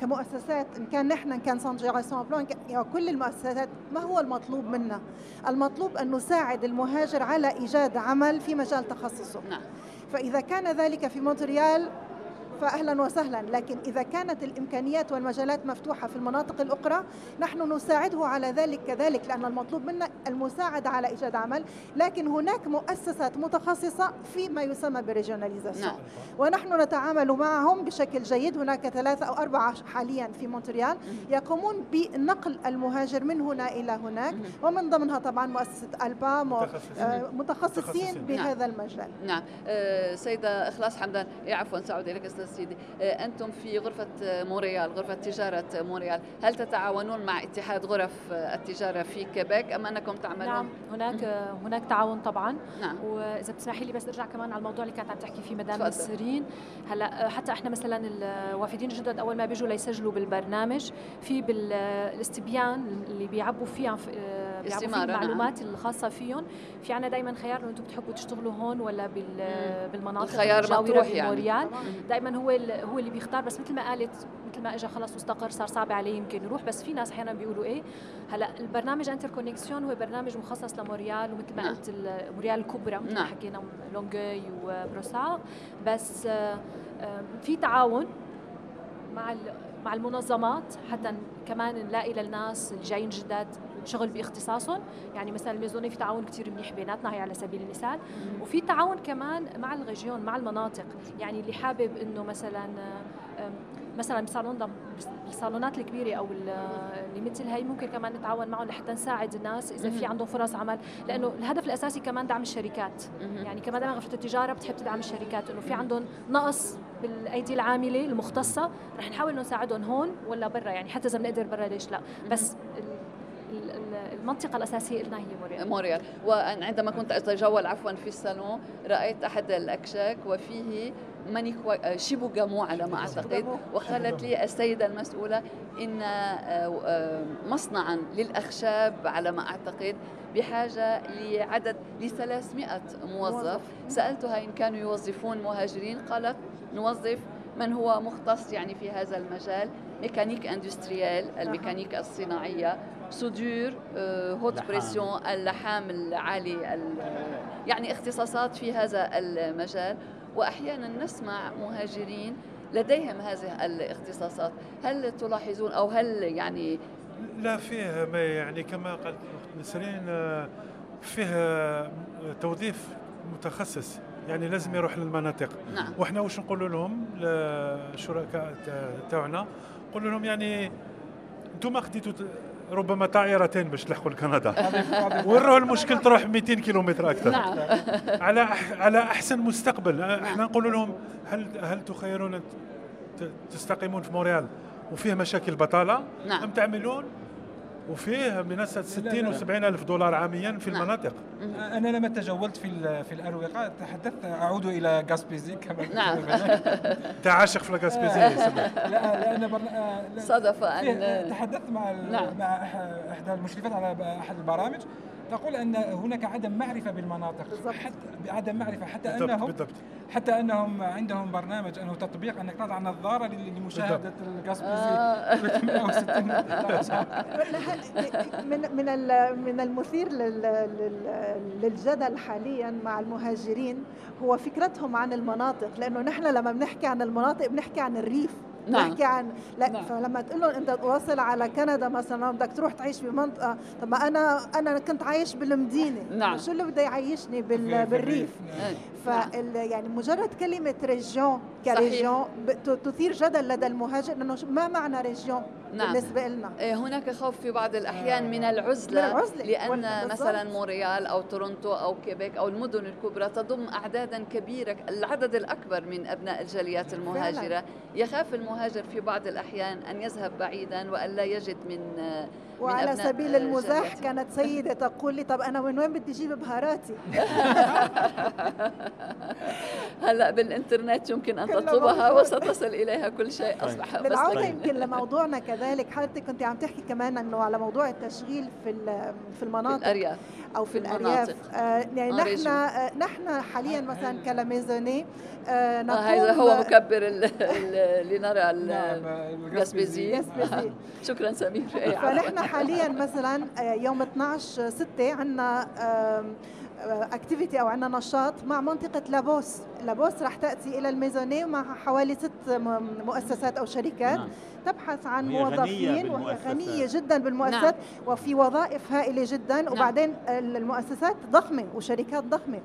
G: كمؤسسات إن كان نحن إن كان s'intégration بلون يعني كل المؤسسات ما هو المطلوب منا؟ المطلوب أن نساعد المهاجر على إيجاد عمل في مجال تخصصه.
A: نعم.
G: فإذا كان ذلك في مونتريال فأهلا وسهلا. لكن إذا كانت الإمكانيات والمجالات مفتوحة في المناطق الأخرى نحن نساعده على ذلك كذلك لأن المطلوب منا المساعدة على إيجاد عمل. لكن هناك مؤسسات متخصصة في ما يسمى ب régionalisation
A: نعم.
G: ونحن نتعامل معهم بشكل جيد. هناك ثلاثة أو أربعة حاليا في مونتريال يقومون بنقل المهاجر من هنا إلى هناك. ومن ضمنها طبعا مؤسسة ألبا متخصصين, متخصصين بهذا
A: نعم.
G: المجال.
A: نعم. أه سيدة إخلاص حمدان عفوا سأعود إليك أستاذ سيدي آه، أنتم في غرفة مونريال غرفة تجارة مونريال. هل تتعاونون مع اتحاد غرف التجارة في كيبيك أم أنكم تعملون؟
F: نعم هناك هناك تعاون طبعا.
A: نعم.
F: وإذا بتسمحي لي بس أرجع كمان على الموضوع اللي كانت عم تحكي فيه مدام نسرين. هلأ حتى إحنا مثلا الوافدين الجدد أول ما بيجوا ليسجلوا بالبرنامج في بالاستبيان اللي بيعبوا فيه بيعبوا فيه المعلومات نعم. الخاصة فيهم. في عنا دائما خيار إنه أنتم بتحبوا تشتغلوا هون ولا بالمناطق
A: الخيار مطروح
F: يعني. دائما هو هو اللي بيختار. بس مثل ما قالت مثل ما اجى خلص واستقر صار صعب عليه يمكن يروح. بس في ناس أحيانا بيقولوا إيه هلأ البرنامج Interconnexion هو برنامج مخصص لمونريال ومثل ما نعم. قلت موريال الكبرى مثل ما نعم. حكينا لونجوي وبروسار بس في تعاون مع مع المنظمات حتى كمان نلاقي للناس اللي جايين جداد شغل باختصاصهم يعني مثلا الميزوني في تعاون كثير منيح بيناتنا هي على سبيل المثال. وفي تعاون كمان مع ال régions مع المناطق. يعني اللي حابب إنه مثلا مثلا بصالون الصالونات الكبيرة أو اللي مثل هي ممكن كمان نتعاون معهم لحتى نساعد الناس إذا في عندهم فرص عمل. لأنه الهدف الأساسي كمان دعم الشركات. يعني كمان دائما غرفة التجارة بتحب تدعم الشركات. إنه في عندهم نقص بالأيدي العاملة المختصة رح نحاول نساعدهم هون ولا برا. يعني حتى إذا بنقدر برا ليش لا. بس المنطقة الأساسية لنا هي موريال.
A: موريال. وعندما كنت أتجول عفوا في الصالون رأيت أحد الأكشاك وفيه مانيكوا شيبو جامو على ما أعتقد. وقالت لي السيدة المسؤولة إن آه، آه، مصنعا للأخشاب على ما أعتقد بحاجة لعدد ل 300 موظف. سألتها إن كانوا يوظفون مهاجرين قالت نوظف من هو مختص يعني في هذا المجال mécanique industrielle الميكانيك الصناعية. soudeur haute pression اللحام العالي يعني اختصاصات في هذا المجال. وأحيانا نسمع مهاجرين لديهم هذه الاختصاصات. هل تلاحظون أو هل يعني
E: لا فيه ما يعني كما قالت نسرين آه، فيه آه، توظيف متخصص. يعني لازم يروح للمناطق.
A: نعم.
E: وإحنا واش نقول لهم؟ للشركاء تاعنا. نقول لهم يعني أنتم خديتوا ربما طائرتين باش تلحقوا لكندا وروا المشكل تروح 200 كيلومتر أكثر.
A: نعم.
E: على على أحسن مستقبل. إحنا نقول لهم هل هل تخيرون تستقيمون في مونريال وفيه مشاكل بطالة؟
A: نعم.
E: أم تعملون وفيه منصة 60 و 70 ألف دولار عاميا في نعم. المناطق.
B: أنا لما تجولت في في الأروقة تحدثت أعود إلى غاسبيزي كما
A: نعم.
E: أنت عاشق في غاسبيزي
B: لا لأن برنا...
A: صدف أن
B: تحدثت مع نعم. مع إحدى المشرفات على أحد البرامج. تقول أن هناك عدم معرفة بالمناطق حتى عدم معرفة حتى بالضبط أنهم بالضبط. حتى أنهم عندهم برنامج أنه تطبيق أنك تضع نظارة لمشاهدة الغاز آه.
G: من من من المثير للجدل حاليا مع المهاجرين هو فكرتهم عن المناطق لأنه نحن لما بنحكي عن المناطق بنحكي عن الريف نعم. نحكي عن لا نعم. فلما تقول لهم أنت واصل على كندا مثلا بدك تروح تعيش بمنطقة طب ما أنا أنا كنت عايش بالمدينة
A: نعم.
G: شو اللي بده يعيشني بال... بالريف ف يعني مجرد كلمة région ك région تثير جدل لدى المهاجر انه ما معنى région نعم. بالنسبة لنا
A: إيه، هناك خوف في بعض الأحيان من العزلة, من العزلة. لأن مثلا مونريال أو تورونتو أو كيبيك أو المدن الكبرى تضم أعدادا كبيرة العدد الأكبر من أبناء الجاليات المهاجرة فعلا. يخاف المهاجر في بعض الأحيان أن يذهب بعيدا وأن لا يجد من
G: وعلى سبيل المزاح كانت سيدة تقول لي طب أنا من وين بدي أجيب بهاراتي؟
A: هلأ بالإنترنت يمكن أن تطلبها وستصل إليها كل شيء
G: طيب. أصبح بالعودة طيب. يمكن لموضوعنا كذلك. حضرتك كنت عم تحكي كمان أنه على موضوع التشغيل في في المناطق في
A: الأرياف.
G: أو في, في الأرياف. آه يعني نحن آه نحن حاليا مثلا كلاميزوني
A: آه نقوم هذا هو مكبر اللي نرى الجاسبيزي نعم، شكرا سمير.
G: فنحن حاليا مثلا آه، يوم 12 6 عندنا اكتيفيتي أو عندنا نشاط مع منطقة لابوس لابوس راح تأتي إلى الميزوني مع حوالي ست مؤسسات أو شركات نعم. تبحث عن موظفين وهي غنية جدا بالمؤسسات نعم. وفي وظائف هائلة جدا نعم. وبعدين المؤسسات ضخمة وشركات ضخمة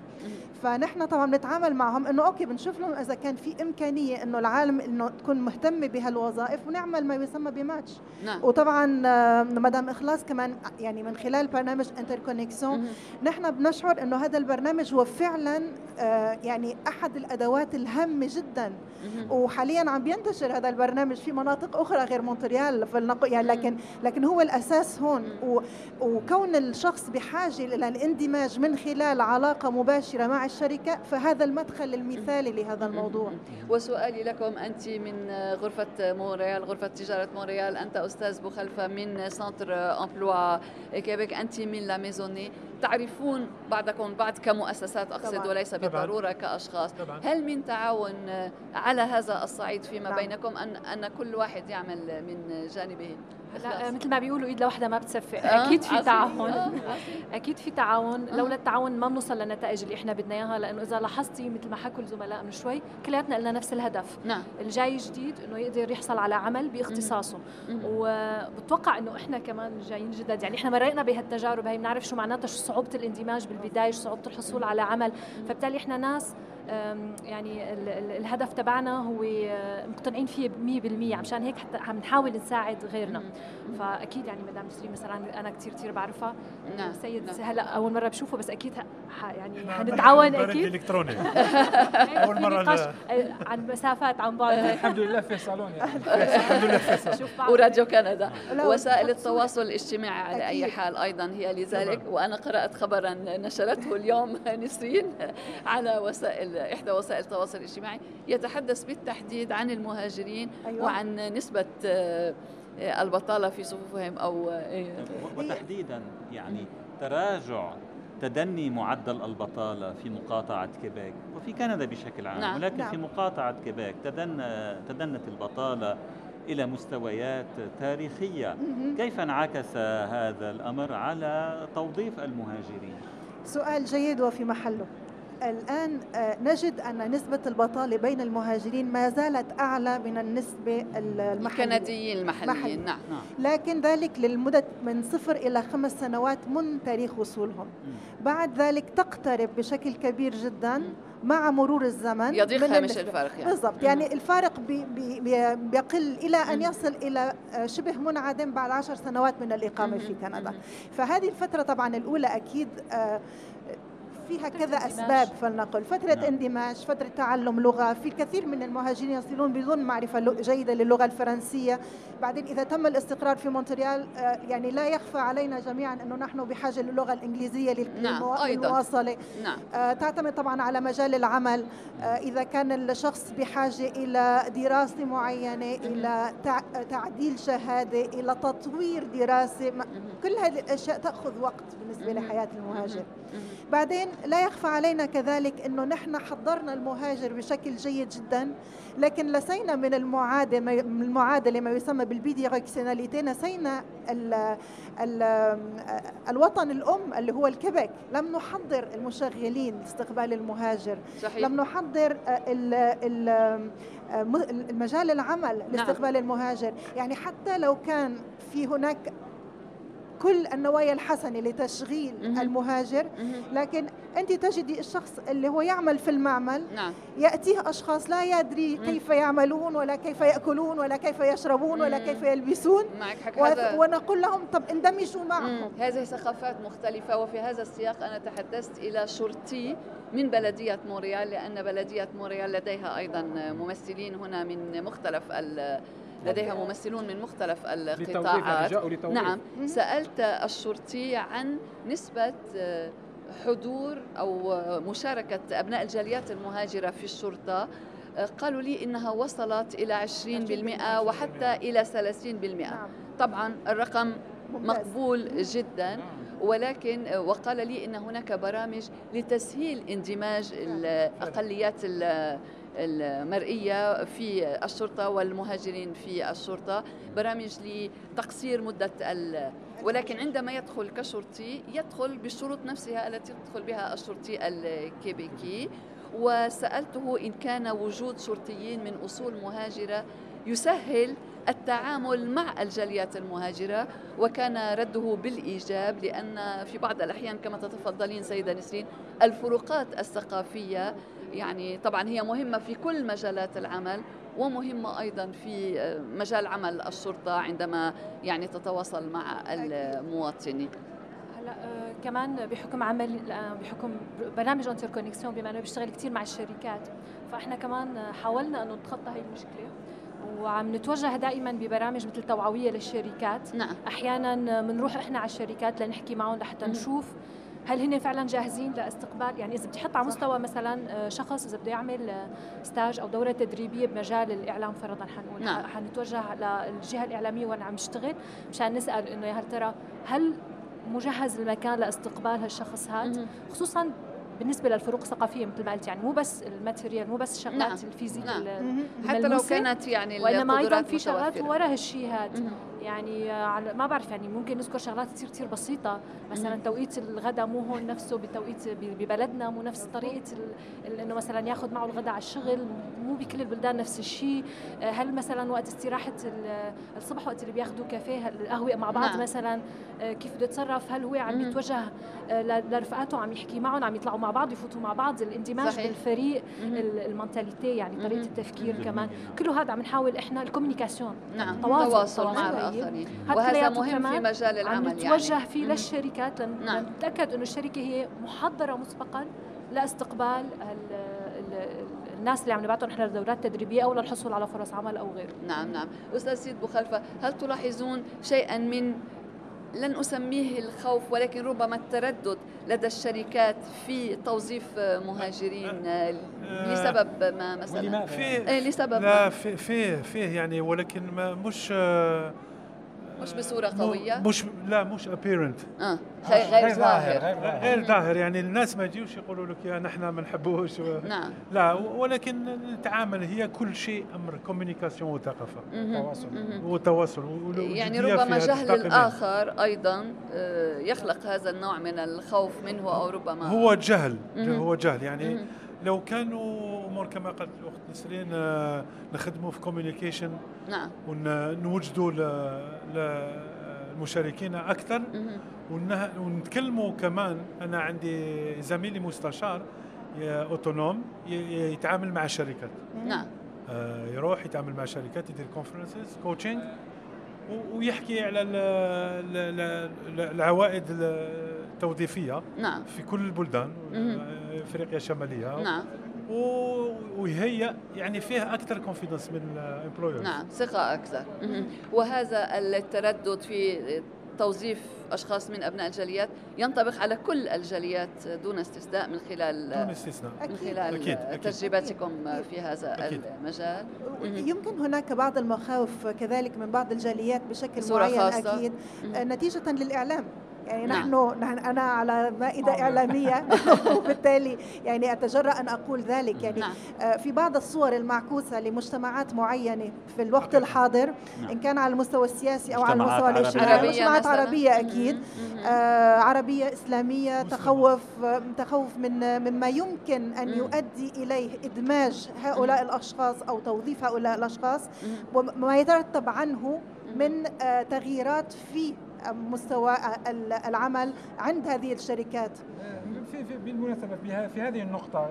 G: فنحن طبعا بنتعامل معهم إنه okay بنشوف لهم إذا كان في إمكانية إنه العالم إنه تكون مهتمه بهالوظائف ونعمل ما يسمى بماتش. نعم. وطبعا مدام إخلاص كمان يعني من خلال برنامج Interconnexion نحن بنشعر إنه هذا البرنامج هو فعلا آه، يعني أحد الأدوات الهامة جدا. وحاليا عم بينتشر هذا البرنامج في مناطق أخرى غير مونتريال يعني لكن لكن هو الأساس هون. وكون الشخص بحاجة إلى الإندماج من خلال علاقة مباشرة مع الشركة فهذا المدخل المثالي لهذا الموضوع.
A: وسؤالي لكم أنت من غرفة مونريال غرفة تجارة مونريال أنت أستاذ بخلفة من Centre Emploi Québec أنت من La Maisonnée تعرفون بعضكم بعض كمؤسسات أقصد طبعا. وليس بالضرورة كأشخاص. طبعا. هل من تعاون على هذا الصعيد فيما نعم. بينكم أن, أن كل واحد يعمل من جانبه؟
F: لا مثل ما بيقولوا إيد لوحدها ما بتصفق آه أكيد في تعاون. آه أكيد في تعاون. آه. لولا التعاون ما بنوصل للنتائج اللي إحنا بدنا إياها. لأنه إذا لاحظتي مثل ما حكوا الزملاء من شوي كلياتنا لنا نفس الهدف. نعم. الجاي جديد إنه يقدر يحصل على عمل باختصاصه. وبتوقع إنه إحنا كمان جايين جدد يعني إحنا مرينا بهالتجارب. هي بنعرف شو معناتها شو صعوبة الاندماج بالبداية صعوبة الحصول على عمل. فبالتالي إحنا ناس يعني الهدف تبعنا هو آه، مقتنعين فيه 100% عشان هيك حتى عم نحاول نساعد غيرنا. فأكيد يعني مدام نسرين مثلا أنا كثير كثير بعرفها. نعم سيد نعم. هلأ أول مرة بشوفه بس أكيد يعني حنتعاون أكيد.
E: الكتروني أول مرة
F: آه، عن مسافات عن بعد.
B: الحمد لله في صالون يعني.
E: الحمد لله في
A: صالون. وراديو كندا. وسائل التواصل الاجتماعي على أي حال أيضا هي لذلك. وأنا قرأت خبرا نشرته اليوم نسرين على وسائل إحدى وسائل التواصل الاجتماعي يتحدث بالتحديد عن المهاجرين أيوة. وعن نسبة آه، البطالة في صفوفهم أو
C: آه، وتحديدا يعني تراجع تدني معدل البطالة في مقاطعة كيبيك وفي كندا بشكل عام نعم. ولكن نعم. في مقاطعة كيبيك تدنى تدنت البطالة إلى مستويات تاريخية كيف انعكس هذا الأمر على توظيف المهاجرين؟
G: سؤال جيد وفي محله الآن آه، نجد أن نسبة البطالة بين المهاجرين ما زالت أعلى من النسبة المحلية.
A: الكنديين المحليين نعم.
G: نعم. لكن ذلك للمدة من صفر إلى خمس سنوات من تاريخ وصولهم. بعد ذلك تقترب بشكل كبير جدا مع مرور الزمن
A: يضيق هامش الفارق
G: يعني. بالضبط. يعني الفارق بي بي بيقل إلى أن يصل إلى آه، شبه منعدم بعد عشر سنوات من الإقامة في كندا. فهذه الفترة طبعا الأولى أكيد آه، فيها كذا أسباب فلنقل. فترة نعم. اندماج فترة تعلم لغة. في الكثير من المهاجرين يصلون بدون معرفة جيدة للغة الفرنسية. بعدين إذا تم الاستقرار في مونتريال آه، يعني لا يخفى علينا جميعا أنه نحن بحاجة للغة الإنجليزية نعم. للمواصلة نعم. آه، تعتمد طبعا على مجال العمل. آه، إذا كان الشخص بحاجة إلى دراسة معينة إلى تعديل شهادة إلى تطوير دراسة كل هذه الأشياء تأخذ وقت بالنسبة لحياة المهاجر. بعدين لا يخفى علينا كذلك إنه نحن حضرنا المهاجر بشكل جيد جدا لكن لسينا من المعادله المعادلة ما يسمى بالبيديركسيوناليتي نسينا ال ال الوطن الأم اللي هو الكيبك لم نحضر المشغلين لاستقبال المهاجر صحيح. لم نحضر ال ال المجال العمل نعم. لاستقبال نعم. المهاجر يعني حتى لو كان في هناك كل النوايا الحسنة لتشغيل
A: مهم.
G: المهاجر
A: مهم.
G: لكن أنت تجدي الشخص اللي هو يعمل في المعمل
A: نعم
G: يأتيه أشخاص لا يدري. كيف يعملون ولا كيف يأكلون ولا كيف يشربون ولا
A: مم.
G: كيف يلبسون
A: معك حق
G: و-
A: هذا
G: ونقول لهم طب اندمجوا. معهم
A: هذه ثقافات مختلفة وفي هذا السياق أنا تحدثت إلى شرطي من بلدية مونريال لأن بلدية مونريال لديها أيضا ممثلين هنا من مختلف ال- لديها ممثلون من مختلف
B: للتوظيف يعني
A: القطاعات. نعم. سألت الشرطي عن نسبة آه، حضور أو آه، مشاركة أبناء الجاليات المهاجرة في الشرطة. آه، قالوا لي إنها وصلت إلى 20% وحتى إلى 30%
G: نعم.
A: طبعا الرقم
G: ممتاز.
A: مقبول جدا. ولكن وقال لي إن هناك برامج لتسهيل اندماج الأقليات ال- المرئية في الشرطة والمهاجرين في الشرطة. برامج لتقصير مدة ال ولكن عندما يدخل كشرطي يدخل بالشروط نفسها التي يدخل بها الشرطي الكيبيكي. وسألته إن كان وجود شرطيين من أصول مهاجرة يسهل التعامل مع الجاليات المهاجرة وكان رده بالإيجاب لأن في بعض الأحيان كما تتفضلين سيدة نسرين الفروقات الثقافية يعني طبعا هي مهمة في كل مجالات العمل ومهمة أيضا في مجال عمل الشرطة عندما يعني تتواصل مع المواطنين.
F: هلا آه، كمان بحكم عمل آه، بحكم برنامج Interconnexion بما إنه بيشتغل كثير مع الشركات فإحنا كمان آه، حاولنا إنه نتخطى هي المشكلة وعم نتوجه دائما ببرامج مثل توعوية للشركات.
A: نعم.
F: أحيانا بنروح إحنا على الشركات لنحكي معهم لحتى. نشوف هل هن فعلا جاهزين لاستقبال يعني إذا بدي أحط على مستوى مثلا آه، شخص إذا بده يعمل آه، stage أو دورة تدريبية بمجال الإعلام فرضا حنقول
A: نعم.
F: حنتوجه للجهة الإعلامية وين عم يشتغل مشان نسأل إنه يا هل ترى هل مجهز المكان لاستقبال هالشخص هذا
A: مهم.
F: خصوصا بالنسبة للفروق الثقافية مثل ما قلت يعني مو بس ال matériel مو بس الشغلات
A: نعم.
F: ال
G: physique نعم.
A: حتى لو كانت يعني
F: وإنما
A: أيضا
F: في شغلات. ورا هالشيء هذا. يعني على- ما بعرف يعني ممكن نذكر شغلات كثير كثير بسيطة مثلا. توقيت الغداء مو هون نفسه بتوقيت ببلدنا مو نفس طريقة ال- ال- إنه مثلا ياخذ معه الغداء على الشغل مو بكل البلدان نفس الشيء آه، هل مثلا وقت استراحة ال- الصبح وقت اللي بياخذوا كافيه القهوة مع بعض
A: نعم.
F: مثلا آه، كيف بده يتصرف هل هو عم. يتوجه آه، لرفقاته عم يحكي معهم عم يطلعوا مع بعض يفوتوا مع بعض الاندماج
A: صحيح.
F: بالفريق ال mentalité يعني طريقة
A: مهم.
F: التفكير كمان. كله هذا عم نحاول إحنا ال communication
A: نعم
F: تواصل-
A: تواصل مع
F: طيب.
A: الآخرين.
F: هذا
A: وهذا مهم في مجال
F: عم
A: العمل
F: نتوجه
A: يعني
F: فيه. للشركات لن
A: نعم.
F: نتأكد انه الشركة هي محضرة مسبقا لاستقبال ال ال الناس اللي عم نبعتهم إحنا لدورات تدريبية أو للحصول على فرص عمل أو غيره.
A: نعم نعم. أستاذ سيد بوخلفة هل تلاحظون شيئا من لن أسميه الخوف ولكن ربما التردد لدى الشركات في توظيف مهاجرين؟ لسبب ما مثلا؟
E: فيه
A: إيه لسبب
E: لا فيه فيه يعني ولكن ما مش آه،
A: مش بصورة
E: مو-
A: قوية؟
E: مش لا مش apparent.
A: آه غير غير ظاهر.
B: غير ظاهر.
E: غير ظاهر. يعني الناس ما يجيوش يقولوا لك يا نحن ما نحبوش و...
A: نعم.
E: لا ولكن نتعامل هي كل شيء أمر communication
A: وثقافة.
B: تواصل.
E: وتواصل.
A: يعني ربما جهل
E: التقنية.
A: الآخر أيضا آه، يخلق هذا النوع من الخوف منه أو ربما.
E: هو جهل. هو جهل. يعني. لو كانوا أمور كما قالت الأخت نسرين آه، نخدموا في communication
A: نعم.
E: ونوجدوا للمشاركين أكثر. ونتكلموا كمان أنا عندي زميلي مستشار autonome يتعامل مع الشركات
A: نعم.
E: آه، يروح يتعامل مع شركات يدير conferences coaching ويحكي على ال- ال- ال- العوائد التوظيفيه
A: نعم
E: في كل البلدان أفريقيا الشمالية
A: نعم
E: و- وهي يعني فيها أكثر confidence من ال employers
A: نعم ثقة أكثر مهم. وهذا التردد في توظيف أشخاص من أبناء الجاليات ينطبق على كل الجاليات دون استثناء من خلال
E: دون استثناء
A: من
G: أكيد.
A: خلال
E: أكيد، أكيد.
A: تجربتكم في هذا
E: أكيد.
A: المجال.
G: يمكن هناك بعض المخاوف كذلك من بعض الجاليات بشكل
A: بصورة
G: معين
A: خاصة.
G: أكيد نتيجة للإعلام يعني
A: نعم.
G: نحن نحن أنا على مائدة
B: آه.
G: إعلامية وبالتالي يعني أتجرأ أن أقول ذلك يعني
A: نعم
G: آه، في بعض الصور المعكوسة لمجتمعات معينة في الوقت الحاضر
C: نعم.
G: إن كان على المستوى السياسي أو على المستوى
C: عربية.
G: الاجتماعي
A: عربية
G: مجتمعات
A: مثلاً.
G: عربية أكيد
A: مهم. مهم.
G: آه، عربية إسلامية
E: مسلمة.
G: تخوف تخوف من مما يمكن أن. يؤدي إليه إدماج هؤلاء الأشخاص أو توظيف هؤلاء الأشخاص. وما يترتب عنه من آه، تغييرات في مستوى العمل عند هذه الشركات.
B: في بالمناسبة في, هذه النقطة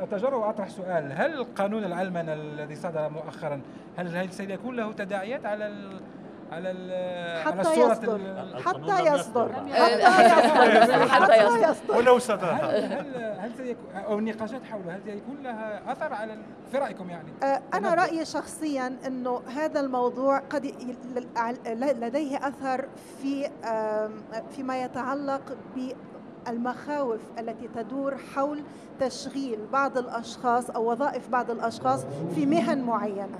B: اتجرأ واطرح سؤال. هل القانون العلمنه الذي صدر مؤخرا هل هل سيكون له تداعيات على على
G: حتى على
B: صورة
G: يصدر. حتى يصدر.
A: حتى يصدر.
E: ولو صدر.
B: هل هل سيكون أو النقاشات حوله هل سيكون لها أثر على في رأيكم يعني؟
G: أنا رأيي شخصيا إنه هذا الموضوع قد لديه أثر في فيما يتعلق بالمخاوف التي تدور حول تشغيل بعض الأشخاص أو وظائف بعض الأشخاص في مهن معينة.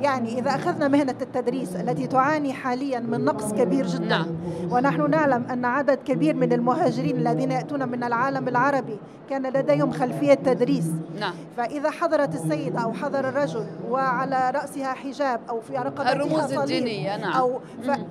G: يعني إذا أخذنا مهنة التدريس التي تعاني حاليا من نقص كبير جدا نعم. ونحن نعلم أن عدد كبير من المهاجرين الذين يأتون من العالم العربي كان لديهم خلفية تدريس.
A: نعم.
G: فإذا حضرت السيده أو حضر الرجل وعلى رأسها حجاب أو في رقبتها
A: الرموز الدينية نعم.
G: أو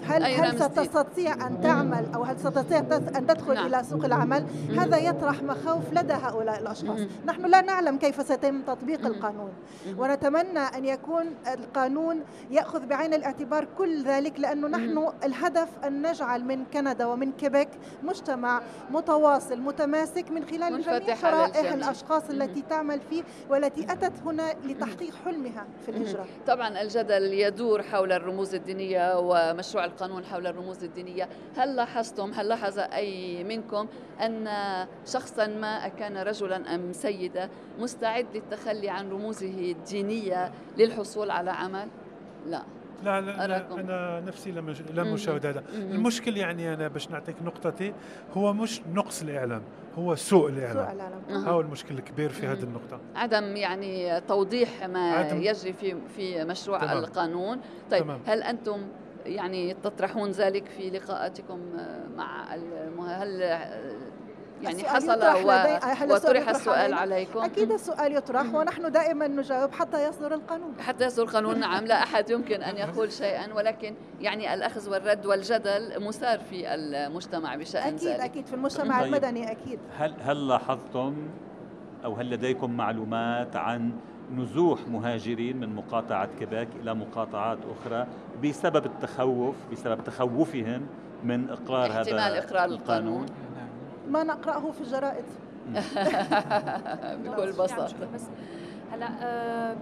G: هل هل ستستطيع أن تعمل أو هل ستستطيع أن تدخل نعم. إلى سوق العمل؟ هذا يطرح مخاوف لدى هؤلاء الأشخاص. الأشخاص نحن لا نعلم كيف سيتم تطبيق القانون. ونتمنى أن يكون القانون يأخذ بعين الاعتبار كل ذلك لأنه نحن الهدف أن نجعل من كندا ومن كيبيك مجتمع متواصل متماسك من خلال جميع شرائح الأشخاص التي تعمل فيه والتي أتت هنا لتحقيق حلمها في الهجرة.
A: طبعا الجدل يدور حول الرموز الدينية ومشروع القانون حول الرموز الدينية. هل لاحظتم هل لاحظ أي منكم أن شخصا ما كان رجلا أم سيدة مستعد للتخلي عن رموزه الدينية للحصول على عمل؟ لا.
E: لا, لا, لا أنا نفسي لم لم اشاهد هذا. المشكل يعني أنا باش نعطيك نقطتي هو مش نقص الإعلام هو سوء الإعلام. سوء الإعلام. هو المشكل الكبير في هذه النقطة؟
A: عدم يعني توضيح ما عدم. يجري في في مشروع تمام. القانون. طيب تمام. هل أنتم يعني تطرحون ذلك في لقاءاتكم مع هل يعني حصل و... وطرح السؤال عليكم؟
G: أكيد السؤال يطرح ونحن دائما نجاوب حتى يصدر القانون.
A: حتى يصدر القانون نعم. لا أحد يمكن أن يقول شيئا ولكن يعني الأخذ والرد والجدل مسار في المجتمع بشأن
G: أكيد ذلك. أكيد. في المجتمع طيب. المدني أكيد.
C: هل هل لاحظتم أو هل لديكم معلومات عن نزوح مهاجرين من مقاطعة كيباك إلى مقاطعات أخرى بسبب التخوف بسبب تخوفهم من إقرار هذا
A: إقرار القانون.
G: ما نقرأه في الجرائد.
A: بكل بساطة. بس
F: هلا أه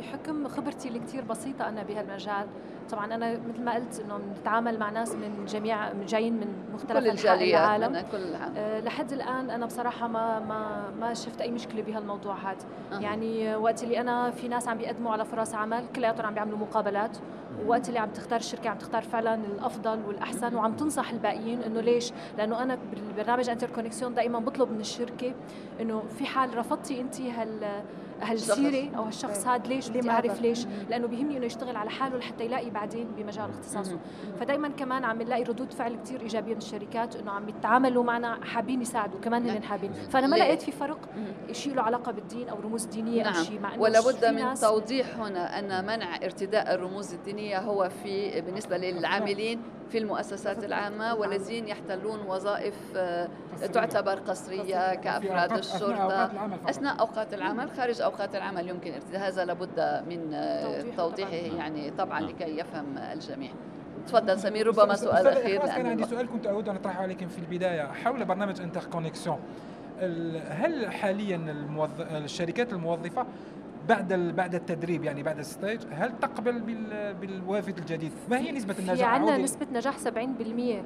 F: بحكم خبرتي اللي كثير بسيطة أنا بهالمجال. طبعا أنا مثل ما قلت إنه بنتعامل مع ناس من جميع من جايين من مختلف أنحاء العالم. من كل أه لحد الآن أنا بصراحة ما ما ما شفت أي مشكلة بهالموضوع هذا أه. يعني وقت اللي أنا في ناس عم بيقدموا على فرص عمل كلياتهم عم بيعملوا مقابلات. ووقت اللي عم تختار الشركة عم تختار فعلا الأفضل والأحسن. وعم تنصح الباقيين إنه ليش؟ لأنه أنا بالبرنامج Interconnexion دائما بطلب من الشركة إنه في حال رفضتي انت هال هالسيره أو هالشخص هذا ليش بدي أعرف ليش؟ لأنه بيهمني إنه يشتغل على حاله لحتى يلاقي بعدين بمجال اختصاصه. فدائما كمان عم نلاقي ردود فعل كثير إيجابية من الشركات إنه عم يتعاملوا معنا حابين يساعدوا كمان هن حابين. فأنا ما لقيت في فرق شيء له علاقة بالدين أو رموز دينية
A: نعم.
F: أو شيء
A: مع ولا بد من توضيح هنا أن منع ارتداء الرموز الدينية هو في بالنسبة للعاملين في المؤسسات العامة والذين يحتلون وظائف آه، تعتبر قصرية كأفراد الشرطة. أثناء أوقات العمل خارج أوقات العمل يمكن هذا لابد من آه، توضيحه يعني طبعا نعم. لكي يفهم الجميع. تفضل سمير ربما سؤال أخير
B: كان عندي سؤال كنت أود أن أطرحه عليكم في البداية. حول برنامج Interconnexion هل حاليا الشركات الموظفة بعد بعد التدريب يعني بعد ال stage هل تقبل بالوافد الجديد؟ ما هي نسبة النجاح؟ في
F: عندنا نسبة نجاح 70%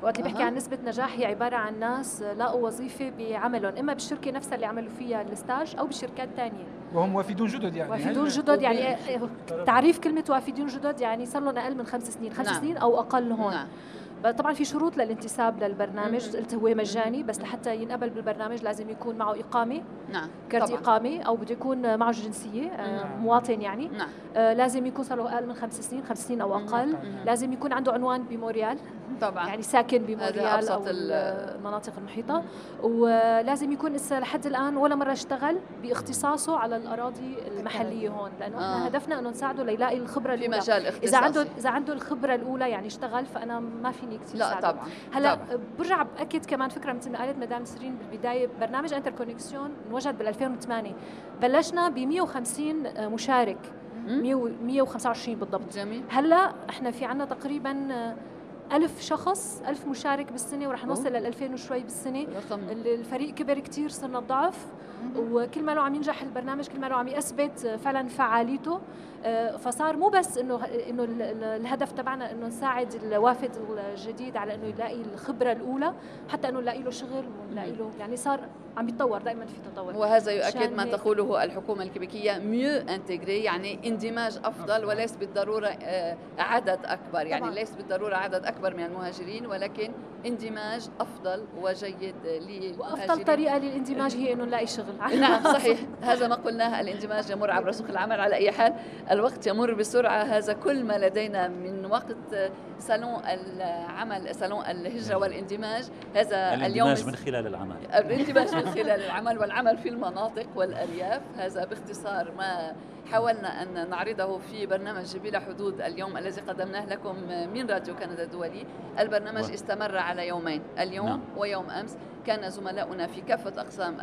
F: وقت اللي بحكي عن نسبة نجاح هي عبارة عن ناس لاقوا وظيفة بعملهم إما بالشركة نفسها اللي عملوا فيها ال stage أو بشركات ثانية
B: وهم وافدون جدد يعني
F: وافدون جدد يعني تعريف كلمة وافدون جدد يعني صار لهم أقل من خمس سنين خمس نعم. سنين أو أقل هون نعم. طبعا في شروط للانتساب للبرنامج. قلت هو مجاني بس لحتى ينقبل بالبرنامج لازم يكون معه إقامة.
A: نعم
F: كرت طبعاً. إقامة أو بده يكون معه جنسية آه، نعم. مواطن يعني.
A: نعم.
F: آه لازم يكون صار له أقل من خمس سنين خمس سنين أو أقل. نعم. لازم يكون عنده عنوان بموريال
A: طبعا.
F: يعني ساكن بموريال أو المناطق المحيطة. ولازم يكون لسه لحد الآن ولا مرة اشتغل باختصاصه على الأراضي المحلية هون. لأنه آه. إحنا هدفنا أنه نساعده ليلاقي الخبرة
A: في مجال اختصاصي
F: إذا عنده إذا عنده الخبرة الأولى يعني اشتغل فأنا ما فيني كثير
A: لا. طبعا.
F: هلا برجع بأكد كمان فكرة مثل ما قالت مدام سيرين بالبداية برنامج Interconnexion انوجد بال 2008 بلشنا ب 150 مشارك. 100 125 بالضبط.
A: جميل.
F: هلا إحنا في عندنا تقريبا ألف شخص ألف مشارك بالسنة ورح نوصل لل 2000 وشوي بالسنة.
A: رقم.
F: الفريق كبر كتير صرنا ضعف. وكل ما له عم ينجح البرنامج كل ما له عم يثبت فعلا فعاليته. آه، فصار مو بس إنه إنه الهدف تبعنا إنه نساعد الوافد الجديد على إنه يلاقي الخبرة الأولى حتى إنه نلاقي له شغل ونلاقي له يعني صار عم يتطور دائما في تطور.
A: وهذا يؤكد ما تقوله الحكومة الكيبيكية mieux intégrer يعني اندماج أفضل. وليس بالضرورة آه، عدد أكبر. يعني طبعا. ليس بالضرورة عدد أكبر من المهاجرين ولكن اندماج أفضل وجيد للمهاجرين.
F: وأفضل طريقة للاندماج هي إنه نلاقي شغل.
A: نعم صحيح. هذا ما قلناه الاندماج يمر عبر سوق العمل على أي حال. الوقت يمر بسرعة. هذا كل ما لدينا من وقت صالون العمل صالون الهجرة والاندماج.
C: هذا اليوم الاندماج من خلال العمل.
A: الاندماج من خلال العمل والعمل في المناطق والأرياف. هذا باختصار ما حاولنا أن نعرضه في برنامج بلا حدود اليوم الذي قدمناه لكم من راديو كندا الدولي. البرنامج استمر على يومين اليوم نعم. ويوم أمس. كان زملاؤنا في كافة أقسام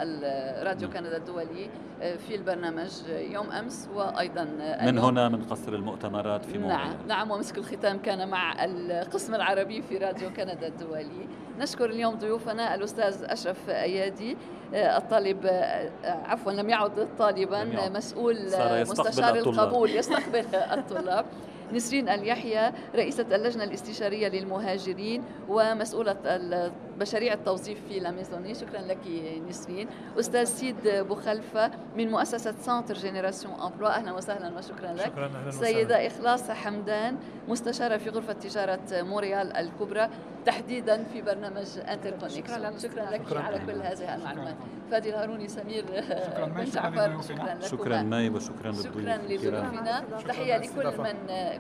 A: راديو نعم. كندا الدولي آه، في البرنامج يوم أمس وأيضا
C: من هنا من قصر المؤتمرات في
A: مونريال نعم نعم ومسك الختام كان مع القسم العربي في راديو كندا الدولي. نشكر اليوم ضيوفنا الأستاذ أشرف أيادي آه، الطالب آه، عفوا لم يعد طالبا مسؤول مستشار القبول يستقبل الطلاب. نسرين اليحيى رئيسة اللجنة الاستشارية للمهاجرين ومسؤولة مشاريع التوظيف في La Maisonnée شكرا لك نسرين. أستاذ سيد بوخلفة من مؤسسة Centre Génération Emploi أهلا وسهلا وشكرا لك.
E: شكرا أهلا
A: سيدة إخلاص حمدان مستشارة في غرفة تجارة مونريال الكبرى. تحديدا في برنامج انتر شكرا, شكرا لك شكرا. على كل هذه المعلومات. فادي الهاروني سمير
B: بن جعفر
C: شكرا لكم شكرا مي وشكرا
A: شكرا لضيوفنا. تحية لكل من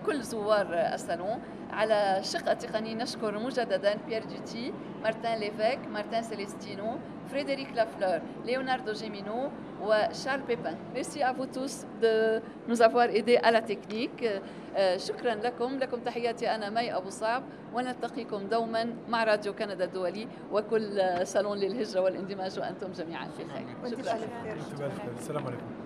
A: كل زوار الصالون. على الشق التقني نشكر مجددا بيير دوتي مارتن ليفيك مارتن سيليستينو فريدريك لافلور ليوناردو جيمينو وشارل بيبان merci à vous tous de nous avoir aidés à la technique. شكرا لكم. لكم تحياتي. أنا مي أبو صعب. ونلتقيكم دوما مع راديو كندا الدولي وكل صالون للهجرة والاندماج. وأنتم جميعا في خير.
E: شكرا. السلام عليكم.